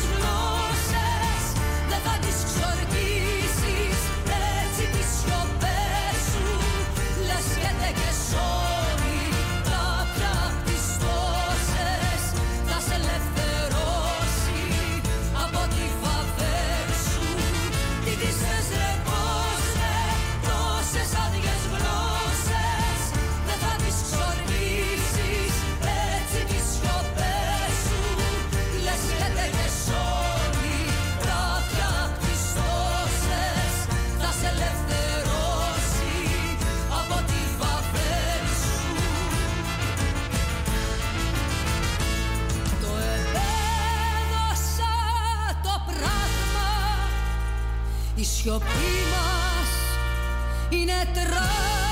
Speaker 3: σιωπή μας είναι τραύμα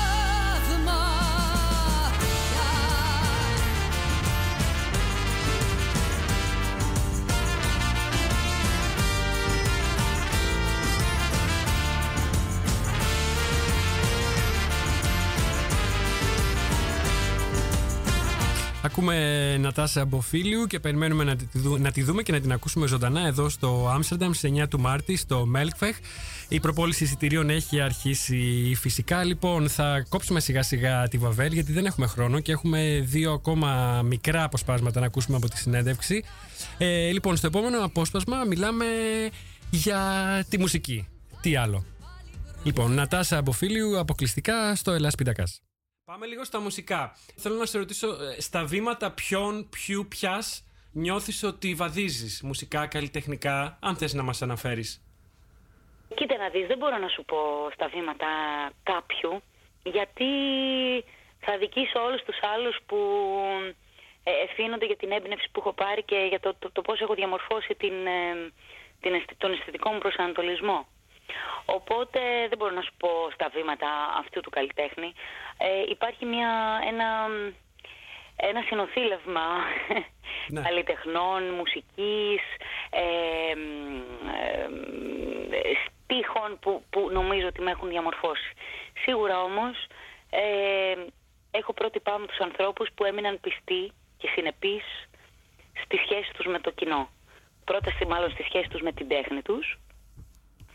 Speaker 1: Ακούμε Νατάσα Μποφίλιου και περιμένουμε να τη, να τη δούμε και να την ακούσουμε ζωντανά εδώ στο Άμστερνταμ στις 9 του Μάρτη στο Μέλκφεχ. Η προπόληση εισιτηρίων έχει αρχίσει φυσικά. Λοιπόν, θα κόψουμε σιγά σιγά τη Βαβέλ γιατί δεν έχουμε χρόνο και έχουμε δύο ακόμα μικρά αποσπάσματα να ακούσουμε από τη συνέντευξη. Ε, λοιπόν, στο επόμενο απόσπασμα μιλάμε για τη μουσική. Τι άλλο; Λοιπόν, Νατάσα Αμποφίλιου αποκλειστικά στο Ελλάς Πιτακάς. Πάμε λίγο στα μουσικά. Θέλω να σε ρωτήσω, ε, στα βήματα ποιον, ποιου, ποιας νιώθεις ότι βαδίζεις μουσικά, καλλιτεχνικά, αν θες να μας αναφέρεις.
Speaker 4: Κοίτα να δεις, δεν μπορώ να σου πω στα βήματα κάποιου, γιατί θα δικήσω όλους τους άλλους που ε, ευθύνονται για την έμπνευση που έχω πάρει και για το, το, πώς έχω διαμορφώσει την, ε, την, τον αισθητικό μου προσανατολισμό. Οπότε δεν μπορώ να σου πω στα βήματα αυτού του καλλιτέχνη. Ε, υπάρχει μια, ένα, ένα συνοθήλευμα ναι. καλλιτεχνών, μουσικής, ε, στίχων που, που νομίζω ότι με έχουν διαμορφώσει. Σίγουρα όμως ε, έχω πρότυπά μου τους ανθρώπους που έμειναν πιστοί και συνεπείς στη σχέση τους με το κοινό. Πρώτα μάλλον στη σχέση τους με την τέχνη τους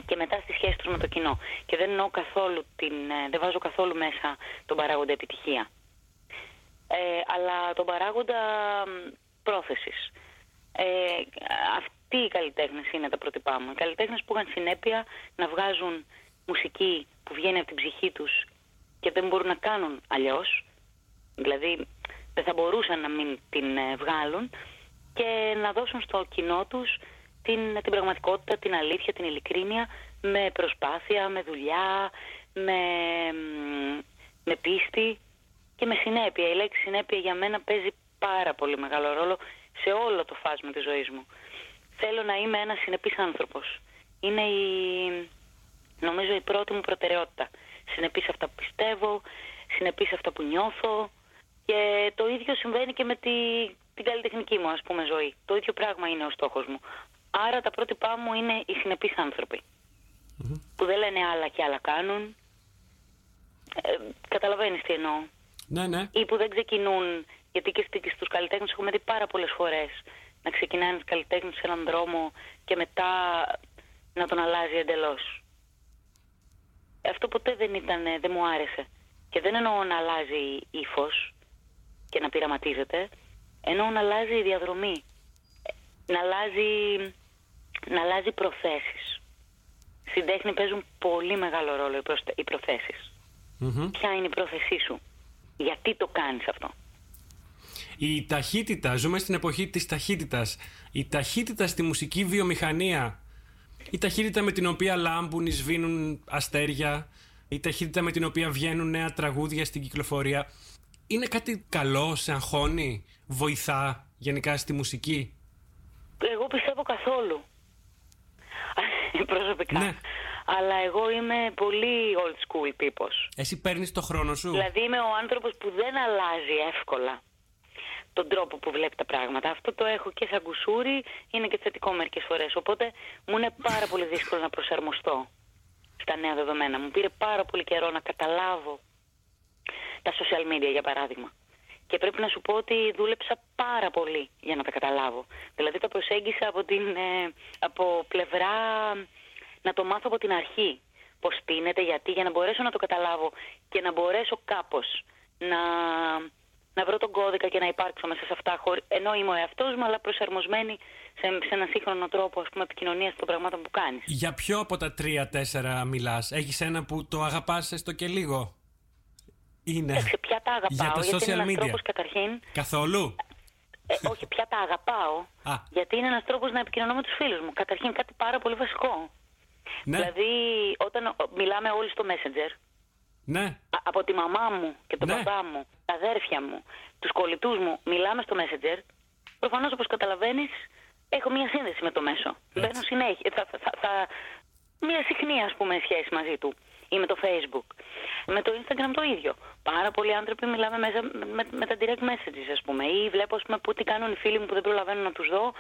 Speaker 4: και μετά στη σχέση τους με το κοινό. Και δεν εννοώ καθόλου την, ε, δεν βάζω καθόλου μέσα τον παράγοντα επιτυχία. Ε, αλλά τον παράγοντα πρόθεσης. Ε, αυτοί οι καλλιτέχνες είναι τα πρότυπά μου. Οι καλλιτέχνες που είχαν συνέπεια να βγάζουν μουσική που βγαίνει από την ψυχή τους και δεν μπορούν να κάνουν αλλιώς. Δηλαδή δεν θα μπορούσαν να μην την ε, βγάλουν και να δώσουν στο κοινό τους την, την πραγματικότητα, την αλήθεια, την ειλικρίνεια με προσπάθεια, με δουλειά, με, με πίστη και με συνέπεια. Η λέξη συνέπεια για μένα παίζει πάρα πολύ μεγάλο ρόλο σε όλο το φάσμα της ζωής μου. Θέλω να είμαι ένας συνεπής άνθρωπος. Είναι η, νομίζω η πρώτη μου προτεραιότητα. Συνεπής σε αυτά που πιστεύω, συνεπής σε αυτά που νιώθω και το ίδιο συμβαίνει και με τη, την καλλιτεχνική μου ας πούμε ζωή. Το ίδιο πράγμα είναι ο στόχος μου. Άρα τα πρότυπά μου είναι οι συνεπείς Που δεν λένε άλλα και άλλα κάνουν. Ε, καταλαβαίνεις τι εννοώ.
Speaker 1: Ναι, ναι.
Speaker 4: Ή που δεν ξεκινούν, γιατί και στους καλλιτέχνες έχουμε δει πάρα πολλές φορές να ξεκινάει ένας καλλιτέχνης σε έναν δρόμο και μετά να τον αλλάζει εντελώς. Αυτό ποτέ δεν ήταν, δεν μου άρεσε. Και δεν εννοώ να αλλάζει ύφος και να πειραματίζεται, εννοώ να αλλάζει η διαδρομή. Να αλλάζει, να αλλάζει προθέσεις. Στην τέχνη παίζουν πολύ μεγάλο ρόλο οι προθέσεις. Ποια είναι η πρόθεσή σου; Γιατί το κάνεις αυτό;
Speaker 1: Η ταχύτητα, ζούμε στην εποχή της ταχύτητας. Η ταχύτητα στη μουσική βιομηχανία, η ταχύτητα με την οποία λάμπουν, σβήνουν αστέρια, η ταχύτητα με την οποία βγαίνουν νέα τραγούδια στην κυκλοφορία, είναι κάτι καλό, σε αγχώνει, βοηθά γενικά στη μουσική;
Speaker 4: Εγώ πιστεύω καθόλου. Προσωπικά. Ναι. Αλλά εγώ είμαι πολύ old school τύπος.
Speaker 1: Εσύ παίρνεις το χρόνο σου;
Speaker 4: Δηλαδή είμαι ο άνθρωπος που δεν αλλάζει εύκολα τον τρόπο που βλέπει τα πράγματα. Αυτό το έχω και σαν κουσούρι, είναι και θετικό μερικές φορές. Οπότε μου είναι πάρα πολύ δύσκολο να προσαρμοστώ στα νέα δεδομένα. Μου πήρε πάρα πολύ καιρό να καταλάβω τα social media για παράδειγμα. Και πρέπει να σου πω ότι δούλεψα πάρα πολύ για να τα καταλάβω. Δηλαδή τα προσέγγισα από, την, ε, από πλευρά να το μάθω από την αρχή. Πώς πίνεται, γιατί, για να μπορέσω να το καταλάβω και να μπορέσω κάπως να να βρω τον κώδικα και να υπάρξω μέσα σε αυτά, ενώ είμαι ο εαυτός μου, αλλά προσαρμοσμένη σε, σε έναν σύγχρονο τρόπο επικοινωνίας των πραγμάτων που κάνεις.
Speaker 1: Για ποιο από τα τρία-τέσσερα μιλάς, Έχεις ένα που το αγαπάς έστω και λίγο;
Speaker 4: Είναι. Σε ποια τα αγαπάω,
Speaker 1: για τα social
Speaker 4: είναι
Speaker 1: media.
Speaker 4: Τρόπος, καταρχήν,
Speaker 1: Καθόλου.
Speaker 4: Ε, όχι, πια τα αγαπάω. Α. Γιατί είναι ένας τρόπος να επικοινωνώ με τους φίλους μου. Καταρχήν κάτι πάρα πολύ βασικό. Ναι. Δηλαδή, όταν μιλάμε όλοι στο Messenger,
Speaker 1: ναι.
Speaker 4: από τη μαμά μου και τον ναι. παπά μου, τα αδέρφια μου, τους κολλητούς μου, μιλάμε στο Messenger, προφανώς όπως καταλαβαίνεις, έχω μία σύνδεση με το μέσο. Μπαίνω συνέχεια. Θα, θα, θα, μία συχνή, ας πούμε, σχέση μαζί του. Ή με το Facebook. Με το Instagram το ίδιο. Πάρα πολλοί άνθρωποι μιλάμε μέσα με, με, τα direct messages, ας πούμε. Ή βλέπω, ας πούμε, που τι κάνουν οι φίλοι μου που δεν προλαβαίνω να τους δω,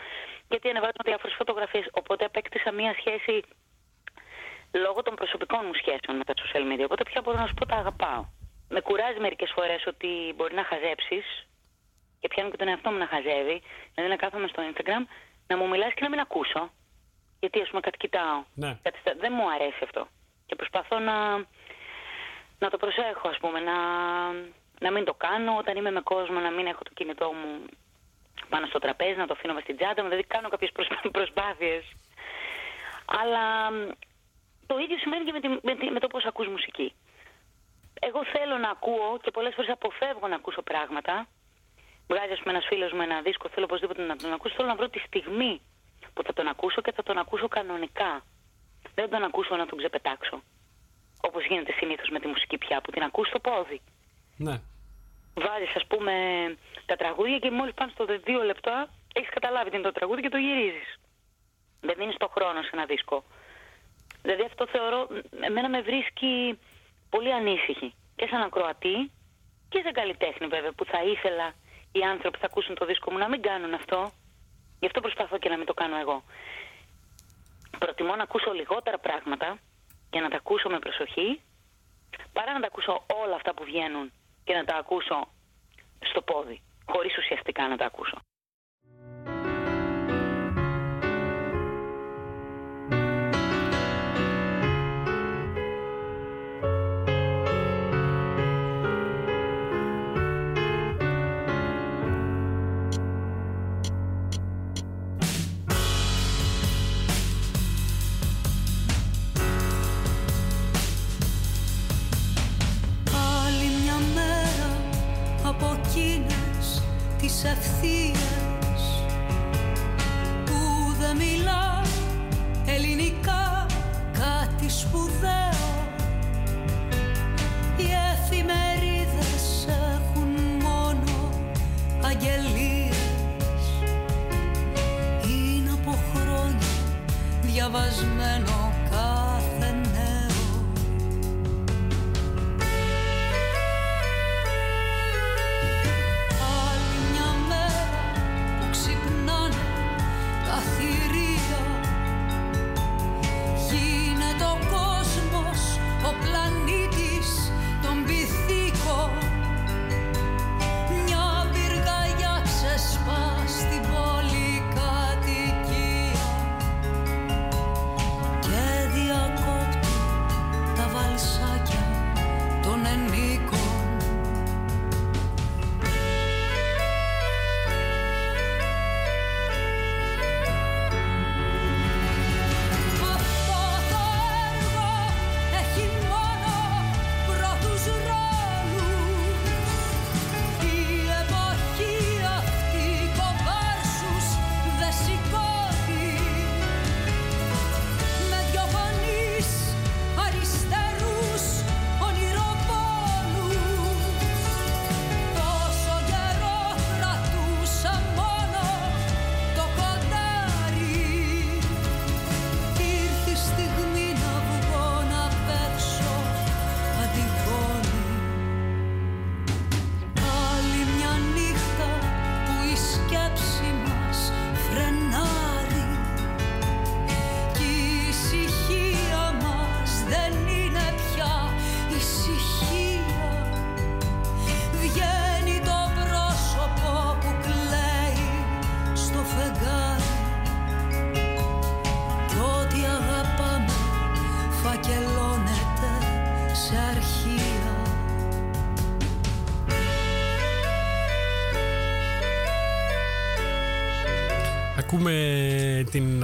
Speaker 4: γιατί ανεβάζουν διάφορες φωτογραφίες. Οπότε απέκτησα μία σχέση λόγω των προσωπικών μου σχέσεων με τα social media. Οπότε πια μπορώ να σου πω τα αγαπάω. Με κουράζει μερικές φορές ότι μπορεί να χαζέψεις και πιάνω και τον εαυτό μου να χαζεύει. Δηλαδή να κάθομαι στο Instagram, να μου μιλάς και να μην ακούσω. Γιατί ας πούμε κάτι κοιτάω.
Speaker 1: Ναι.
Speaker 4: δεν μου αρέσει αυτό. Και προσπαθώ να, να το προσέχω, ας πούμε, να, να μην το κάνω. Όταν είμαι με κόσμο, να μην έχω το κινητό μου πάνω στο τραπέζι, να το αφήνω μες στην τσάντα μου. Δηλαδή κάνω κάποιες προσπάθειες. Αλλά το ίδιο σημαίνει και με, τη, με, με το πώς ακούς μουσική. Εγώ θέλω να ακούω και πολλές φορές αποφεύγω να ακούσω πράγματα. Βγάζει, ας πούμε, ένας φίλος μου ένα δίσκο, θέλω οπωσδήποτε να τον ακούσω. Θέλω να βρω τη στιγμή που θα τον ακούσω και θα τον ακούσω κανονικά. Δεν τον ακούσω να τον ξεπετάξω. Όπως γίνεται συνήθως με τη μουσική πια, που την ακούς στο πόδι.
Speaker 1: Ναι.
Speaker 4: Βάζεις, ας πούμε, τα τραγούδια και μόλις πάνε στο δύο λεπτά έχεις καταλάβει τι είναι το τραγούδι και το γυρίζεις. Δεν δίνεις το χρόνο σε ένα δίσκο. Δηλαδή αυτό θεωρώ, εμένα με βρίσκει πολύ ανήσυχη. Και σαν ακροατή και σαν καλλιτέχνη βέβαια που θα ήθελα οι άνθρωποι που θα ακούσουν το δίσκο μου να μην κάνουν αυτό. Γι' αυτό προσπαθώ και να μην το κάνω εγώ. Προτιμώ να ακούσω λιγότερα πράγματα και να τα ακούσω με προσοχή παρά να τα ακούσω όλα αυτά που βγαίνουν και να τα ακούσω στο πόδι, χωρίς ουσιαστικά να τα ακούσω.
Speaker 3: Τις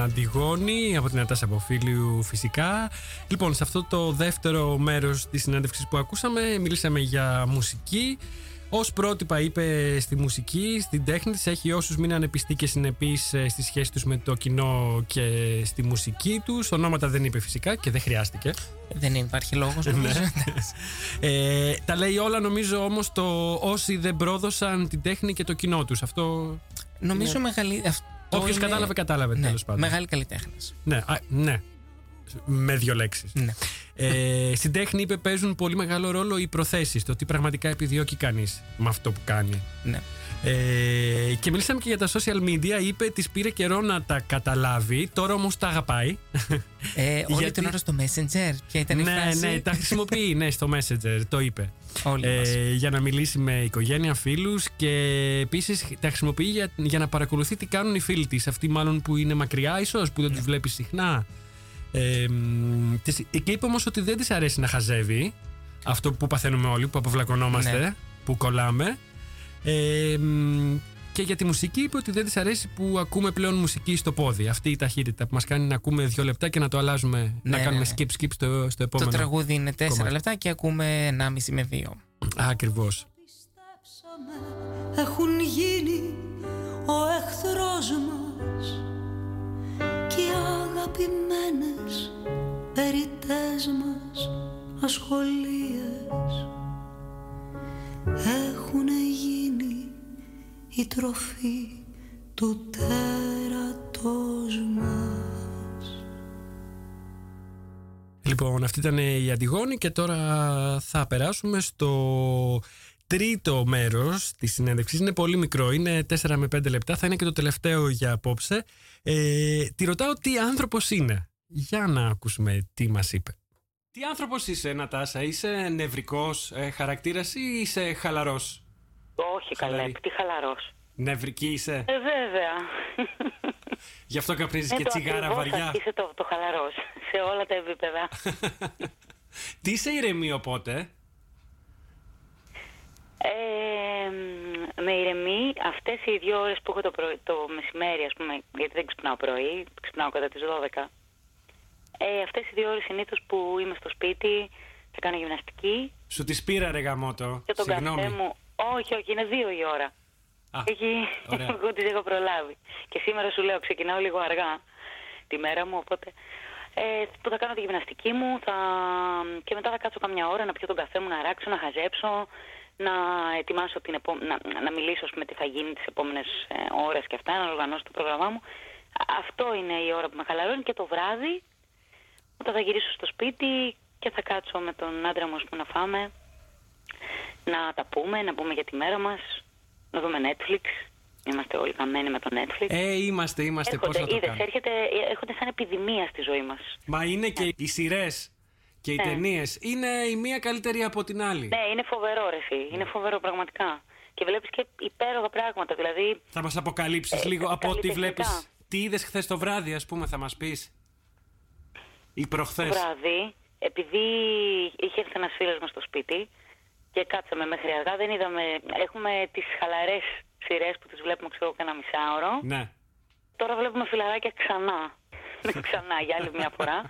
Speaker 1: Αντιγόνη από την Ατάσα Αποφίλιου φυσικά. Λοιπόν, σε αυτό το δεύτερο μέρος της συνέντευξης που ακούσαμε μιλήσαμε για μουσική. Ω πρότυπα είπε στη μουσική, στην τέχνη της, έχει όσους μείνανε πιστοί και συνεπείς ε, στη σχέση τους με το κοινό και στη μουσική τους. Ονόματα δεν είπε φυσικά και δεν χρειάστηκε.
Speaker 2: Δεν υπάρχει λόγος νομίζω.
Speaker 1: Ναι. ε, τα λέει όλα νομίζω όμως το όσοι δεν πρόδωσαν την τέχνη και το κοινό τους. Αυτό.
Speaker 2: Νομίζω μεγάλη.
Speaker 1: Όποιος κατάλαβε, κατάλαβε
Speaker 2: ναι,
Speaker 1: τέλος πάντων.
Speaker 2: Μεγάλη καλλιτέχνης.
Speaker 1: Ναι, α, ναι. Με δύο λέξεις.
Speaker 2: Ναι.
Speaker 1: Ε, στην τέχνη είπε παίζουν πολύ μεγάλο ρόλο οι προθέσεις. Το τι πραγματικά επιδιώκει κανείς με αυτό που κάνει.
Speaker 2: Ναι.
Speaker 1: Ε, και μιλήσαμε και για τα social media. Είπε τη πήρε καιρό να τα καταλάβει. Τώρα όμως τα αγαπάει.
Speaker 2: Ε, όλη την ώρα στο Messenger. Ποια ήταν η
Speaker 1: ναι,
Speaker 2: φράση;
Speaker 1: ναι, τα χρησιμοποιεί ναι, στο Messenger. Το είπε.
Speaker 2: Όλοι μας.
Speaker 1: Ε, για να μιλήσει με οικογένεια, φίλους και επίσης τα χρησιμοποιεί για, για να παρακολουθεί τι κάνουν οι φίλοι της. Αυτοί μάλλον που είναι μακριά, ίσως που δεν
Speaker 2: Ναι.
Speaker 1: του βλέπεις συχνά. Ε, μ, της- και είπε όμως ότι δεν της αρέσει να χαζεύει. Αυτό που παθαίνουμε όλοι, που αποβλακωνόμαστε,
Speaker 2: Ναι.
Speaker 1: που κολλάμε. Ε, μ, και για τη μουσική είπε ότι δεν της αρέσει που ακούμε πλέον μουσική στο πόδι. Αυτή η ταχύτητα που μας κάνει να ακούμε δύο λεπτά και να το αλλάζουμε, να
Speaker 2: Ναι,
Speaker 1: κάνουμε
Speaker 2: ναι,
Speaker 1: skip skip στο, στο
Speaker 2: Το
Speaker 1: επόμενο.
Speaker 2: τραγούδι είναι 4
Speaker 1: κομμάτι.
Speaker 2: λεπτά και ακούμε 1,5 με 2.
Speaker 1: Ακριβώς.
Speaker 3: Πιστέψαμε έχουν γίνει ο εχθρός μας και οι αγαπημένες περιτές μας ασχολίες έχουν γίνει η τροφή του τέρατος μας.
Speaker 1: Λοιπόν, αυτή ήταν η Αντιγόνη και τώρα θα περάσουμε στο τρίτο μέρος της συνέντευξης. Είναι πολύ μικρό, είναι 4 με 5 λεπτά, θα είναι και το τελευταίο για απόψε. Ε, τη ρωτάω τι άνθρωπος είναι. Για να ακούσουμε τι μας είπε. Τι άνθρωπος είσαι, Νατάσα, είσαι νευρικός ε, χαρακτήρας ή είσαι χαλαρός;
Speaker 4: Όχι
Speaker 1: Χαλαρή.
Speaker 4: καλά, τι χαλαρός.
Speaker 1: Νευρική είσαι.
Speaker 4: Ε, βέβαια.
Speaker 1: Γι' αυτό καπνίζεις
Speaker 4: Ε,
Speaker 1: και
Speaker 4: το
Speaker 1: τσιγάρα
Speaker 4: ακριβώς
Speaker 1: βαριά.
Speaker 4: Είσαι το, το χαλαρός σε όλα τα επίπεδα.
Speaker 1: Τι είσαι ηρεμή οπότε;
Speaker 4: Ε, μ, με ηρεμή αυτές οι δύο ώρες που έχω το, πρωί, το μεσημέρι, ας πούμε, γιατί δεν ξυπνάω πρωί, ξυπνάω κατά τις 12. Ε, αυτές οι δύο ώρες συνήθως που είμαι στο σπίτι, θα κάνω γυμναστική
Speaker 1: Σου τη πήρα ρε γαμότο.
Speaker 4: και τον
Speaker 1: Συγγνώμη.
Speaker 4: καφέ μου. Όχι, όχι, είναι δύο η ώρα.
Speaker 1: Α,
Speaker 4: Έχει,
Speaker 1: ωραία.
Speaker 4: εγώ τις έχω προλάβει. Και σήμερα σου λέω, ξεκινάω λίγο αργά τη μέρα μου, οπότε ε, που θα κάνω τη γυμναστική μου θα... και μετά θα κάτσω καμιά ώρα να πιω τον καφέ μου, να ράξω, να χαζέψω, να ετοιμάσω την επό... να, να μιλήσω με τι θα γίνει τις επόμενες ε, ώρες και αυτά, να οργανώσω το πρόγραμμά μου. Α- Αυτό είναι η ώρα που με χαλαρώνει και το βράδυ όταν θα γυρίσω στο σπίτι και θα κάτσω με τον άντρα μου ας πούμε, να φάμε, να τα πούμε, να πούμε για τη μέρα μας, να δούμε Netflix. Είμαστε όλοι καμένοι με το Netflix.
Speaker 1: Ε, είμαστε, είμαστε. Πώς
Speaker 4: έρχονται,
Speaker 1: να το
Speaker 4: είδες,
Speaker 1: κάνουμε;
Speaker 4: έρχεται, έρχονται σαν επιδημία στη ζωή μας.
Speaker 1: Μα είναι και οι σειρές και οι
Speaker 4: Ναι.
Speaker 1: ταινίες. Είναι η μία καλύτερη από την άλλη.
Speaker 4: Ναι, είναι φοβερό ρε εσύ. Είναι φοβερό πραγματικά. Και βλέπεις και υπέροχα πράγματα. Δηλαδή,
Speaker 1: Θα μας αποκαλύψεις
Speaker 4: Ε,
Speaker 1: λίγο από ό,τι
Speaker 4: καλλιτεχνικά.
Speaker 1: βλέπεις. Τι είδες χθες το βράδυ, ας πούμε, θα μας πεις; Ή προχθές;
Speaker 4: το βράδυ, επειδή είχε έρθει ένας φίλος μας στο σπίτι και κάτσαμε μέχρι αργά, δεν είδαμε... Έχουμε τις χαλαρές σειρές που τις βλέπουμε, ξέρω, κάνα μισάωρο.
Speaker 1: Ναι.
Speaker 4: Τώρα βλέπουμε φιλαράκια ξανά. ξανά για άλλη μια φορά.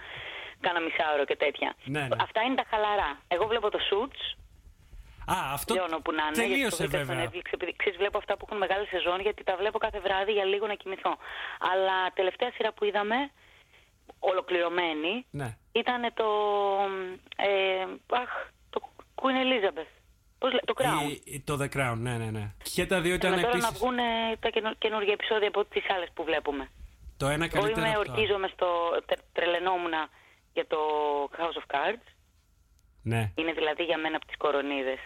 Speaker 4: Κάνα μισάωρο και τέτοια.
Speaker 1: Ναι, ναι.
Speaker 4: Αυτά είναι τα χαλαρά. Εγώ βλέπω το Suits,
Speaker 1: Α, αυτό
Speaker 4: Λιώνω που να είναι. γιατί
Speaker 1: τελείωσε
Speaker 4: το βρήκα στο
Speaker 1: βέβαια.
Speaker 4: Netflix, επειδή ξέρεις, βλέπω αυτά που έχουν μεγάλη σεζόν, γιατί τα βλέπω κάθε βράδυ για λίγο να κοιμηθώ. Αλλά τελευταία σειρά που είδαμε, ολοκληρωμένη,
Speaker 1: Ναι.
Speaker 4: ήταν το. Ε, αχ, το Queen Elizabeth. Πώς λέει, το Crown.
Speaker 1: Η- το The Crown, ναι, ναι, ναι. Και τα δύο
Speaker 4: Και
Speaker 1: ήταν
Speaker 4: τώρα να
Speaker 1: επίση.
Speaker 4: βγουν τα καινο- καινούργια επεισόδια από τις άλλες που βλέπουμε.
Speaker 1: Το ένα
Speaker 4: Εγώ
Speaker 1: καλύτερο.
Speaker 4: είμαι,
Speaker 1: από το άλλο.
Speaker 4: ορκίζομαι στο. τρε- Τρελαινόμουν για το House of Cards.
Speaker 1: Ναι.
Speaker 4: Είναι δηλαδή για μένα από τις κορονίδες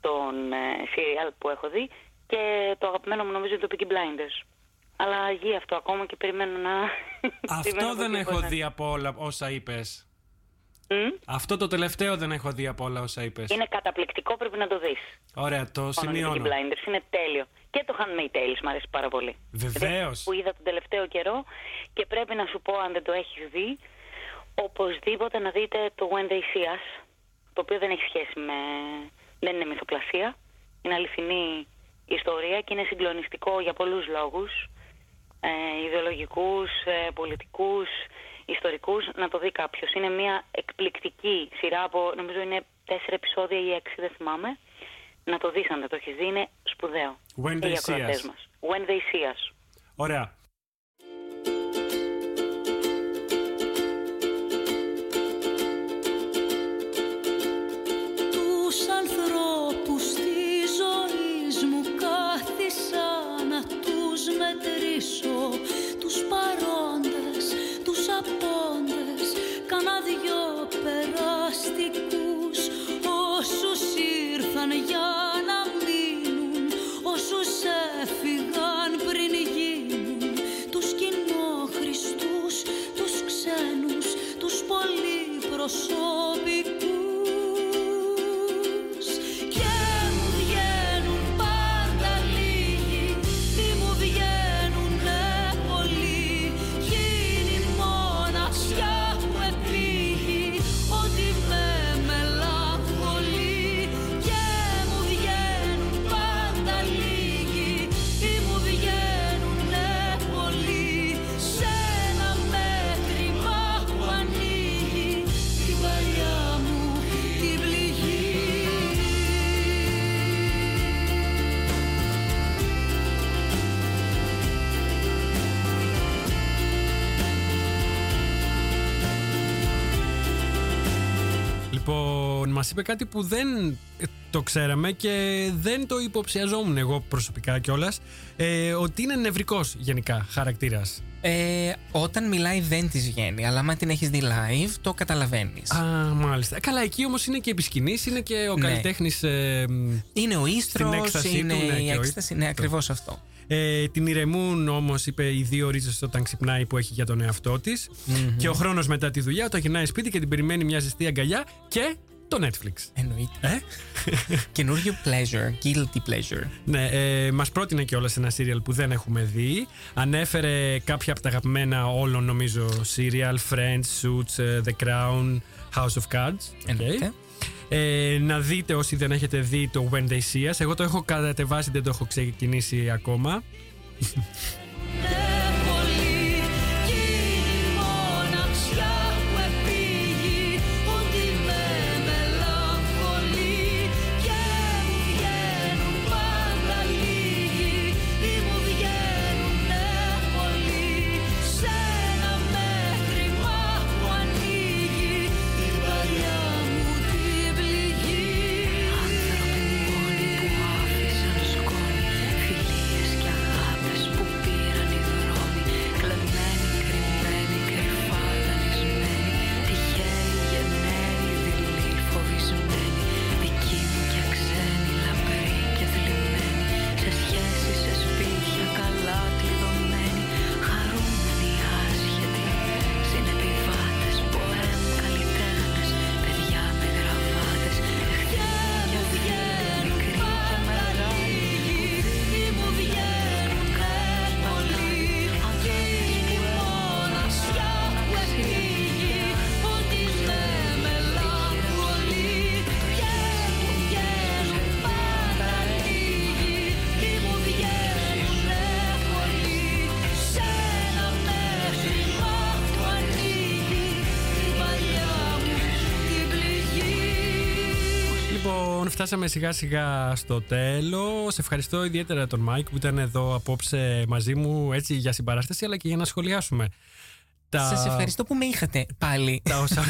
Speaker 4: των ε, serial που έχω δει. Και το αγαπημένο μου νομίζω είναι το Peaky Blinders. Αλλά γη αυτό ακόμα και περιμένω να... περιμένω
Speaker 1: Αυτό δεν
Speaker 4: πώς
Speaker 1: έχω
Speaker 4: μπορεί να-
Speaker 1: δει από όλα όσα είπες.
Speaker 4: Μμ;
Speaker 1: Αυτό το τελευταίο δεν έχω δει από όλα όσα είπες.
Speaker 4: Είναι καταπληκτικό, πρέπει να το δεις.
Speaker 1: Ωραία, το
Speaker 4: Μόνο το Peaky
Speaker 1: σημειώνω.
Speaker 4: Blinders είναι τέλειο. Και το Handmaid's Tales μου αρέσει πάρα πολύ.
Speaker 1: Βεβαίως.
Speaker 4: Που είδα τον τελευταίο καιρό και πρέπει να σου πω αν δεν το έχεις δει, οπωσδήποτε να δείτε το When They See Us, το οποίο δεν έχει σχέση με... δεν είναι μυθοπλασία, είναι αληθινή ιστορία και είναι συγκλονιστικό για πολλούς λόγους. ε, ιδεολογικούς, ε, πολιτικούς, ιστορικούς, να το δει κάποιος. Είναι μια εκπληκτική σειρά από, νομίζω είναι τέσσερα επεισόδια ή έξι, δεν θυμάμαι. Να το δεις αν δεν το έχεις δει, είναι σπουδαίο.
Speaker 1: When they see us.
Speaker 4: When they see us.
Speaker 1: Ωραία.
Speaker 3: τους παρόντες, τους απόντες Κάνα δυο περαστικούς Όσους ήρθαν για
Speaker 1: μας είπε κάτι που δεν το ξέραμε και δεν το υποψιαζόμουν εγώ προσωπικά κιόλας. Ε, ότι είναι νευρικός γενικά χαρακτήρας.
Speaker 2: Ε, όταν μιλάει δεν της βγαίνει, αλλά άμα την έχεις δει live, το καταλαβαίνεις.
Speaker 1: Α, μάλιστα. Καλά, εκεί όμως είναι και επί είναι και ο ναι. καλλιτέχνης. Ε,
Speaker 2: είναι ο ίστρος, είναι ναι, η έκσταση. Ναι, ακριβώς αυτό.
Speaker 1: Ε, την ηρεμούν όμως, είπε, οι δύο ρίζες όταν ξυπνάει που έχει για τον εαυτό της. Και ο χρόνος μετά τη δουλειά, όταν γυρνάει σπίτι και την περιμένει μια ζεστή αγκαλιά και το Netflix.
Speaker 2: Εννοείται. Ε; Καινούριο pleasure, guilty pleasure.
Speaker 1: Ναι, ε, μας πρότεινε κιόλας ένα serial που δεν έχουμε δει. Ανέφερε κάποια από τα αγαπημένα όλων νομίζω serial, Friends, Suits, ε, The Crown, House of Cards. Okay. Ε, να δείτε όσοι δεν έχετε δει το When They See Us. Εγώ το έχω κατεβάσει, δεν το έχω ξεκινήσει ακόμα. φτάσαμε σιγά σιγά στο τέλος. Σε ευχαριστώ ιδιαίτερα τον Μάικ που ήταν εδώ απόψε μαζί μου έτσι για συμπαράσταση αλλά και για να σχολιάσουμε.
Speaker 2: Τα... Σας ευχαριστώ που με είχατε πάλι.
Speaker 1: Τα όσα,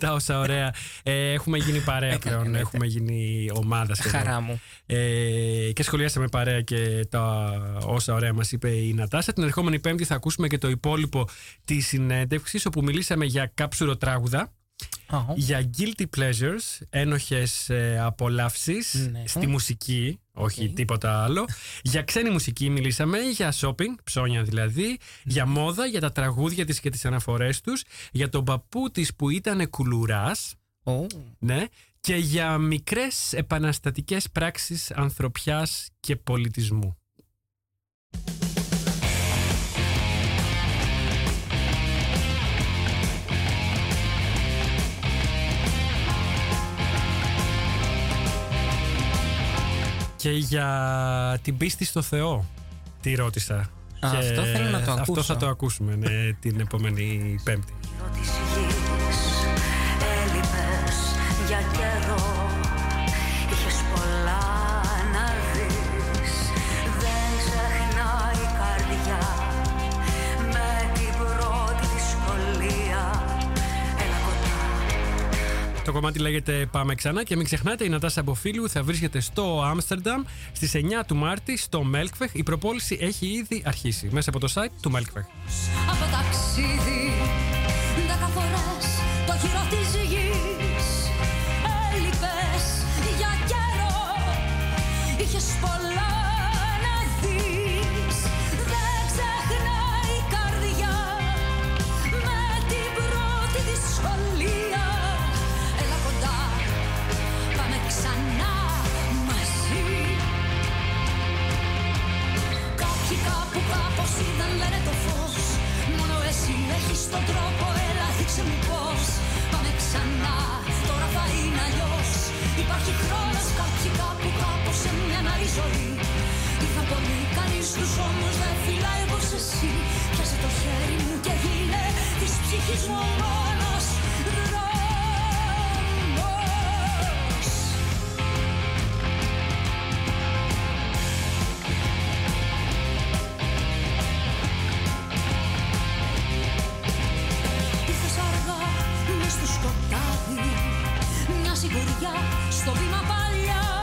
Speaker 1: τα όσα ωραία. Ε, έχουμε γίνει παρέα πλέον. Έχουμε γίνει ομάδα σχεδόν.
Speaker 2: Χαρά μου.
Speaker 1: Ε, και σχολιάσαμε παρέα και τα όσα ωραία μας είπε η Νατάσα. Την ερχόμενη Πέμπτη θα ακούσουμε και το υπόλοιπο της συνέντευξης όπου μιλήσαμε για καψουροτράγουδα για guilty pleasures, ένοχες ε, απολαύσεις ναι. στη μουσική, όχι τίποτα άλλο. για ξένη μουσική μιλήσαμε, για shopping, ψώνια δηλαδή, για μόδα, για τα τραγούδια της και τις αναφορές τους, για τον παππού της που ήταν κουλουράς, ναι, και για μικρές επαναστατικές πράξεις ανθρωπιάς και πολιτισμού. Και για την πίστη στο Θεό. Τι ρώτησα
Speaker 2: αυτό θέλω να το
Speaker 3: ακούσω. Αυτό θα το ακούσουμε ναι, την επόμενη Πέμπτη. για καιρό κομμάτι λέγεται Πάμε ξανά και μην ξεχνάτε η Νατάσα Μποφίλου θα βρίσκεται στο Άμστερνταμ στις 9 του Μάρτη στο Μέλκβεχ. Η προπόληση έχει ήδη αρχίσει μέσα από το site του Μέλκβεχ. Από ταξίδι, δέκα φορές το χειρό της στον τρόπο, έλα δείξε μου πώς. Πάμε ξανά, τώρα θα είναι αλλιώς. Υπάρχει χρόνος κάποιοι κάπου κάπως σε μια άλλη ζωή. Είχα πολύ κανείς τους όμως δεν φυλάει όπως εσύ. Πιάσε το χέρι μου και γίνε της ψυχής μου μόνος στο βήμα παλιά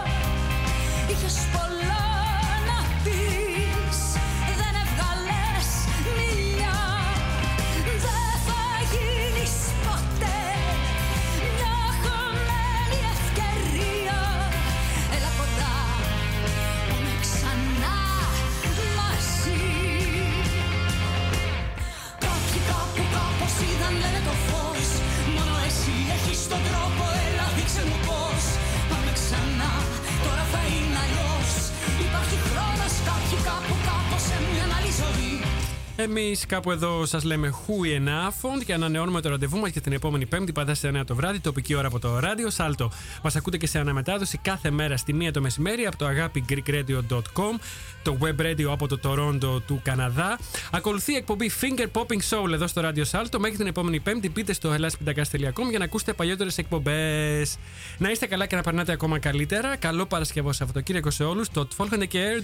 Speaker 3: Εμείς κάπου εδώ σας λέμε Who Enough και ανανεώνουμε το ραντεβού μας για την επόμενη Πέμπτη, πάντα σε 9 το βράδυ, τοπική ώρα από το ράδιο Σάλτο. Μας ακούτε και σε αναμετάδοση κάθε μέρα στη 1 το μεσημέρι από το αγάπη greekradio.com, το web radio από το Toronto του Καναδά. Ακολουθεί η εκπομπή Finger Popping Soul εδώ στο ράδιο Σάλτο. Μέχρι την επόμενη Πέμπτη, μπείτε στο hellas.com για να ακούσετε παλιότερες εκπομπές. Να είστε καλά και να περνάτε ακόμα καλύτερα. Καλό Παρασκευό Σαββατοκύριακο σε όλους. Το Tfolkende Care.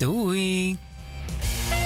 Speaker 3: Doei. όμως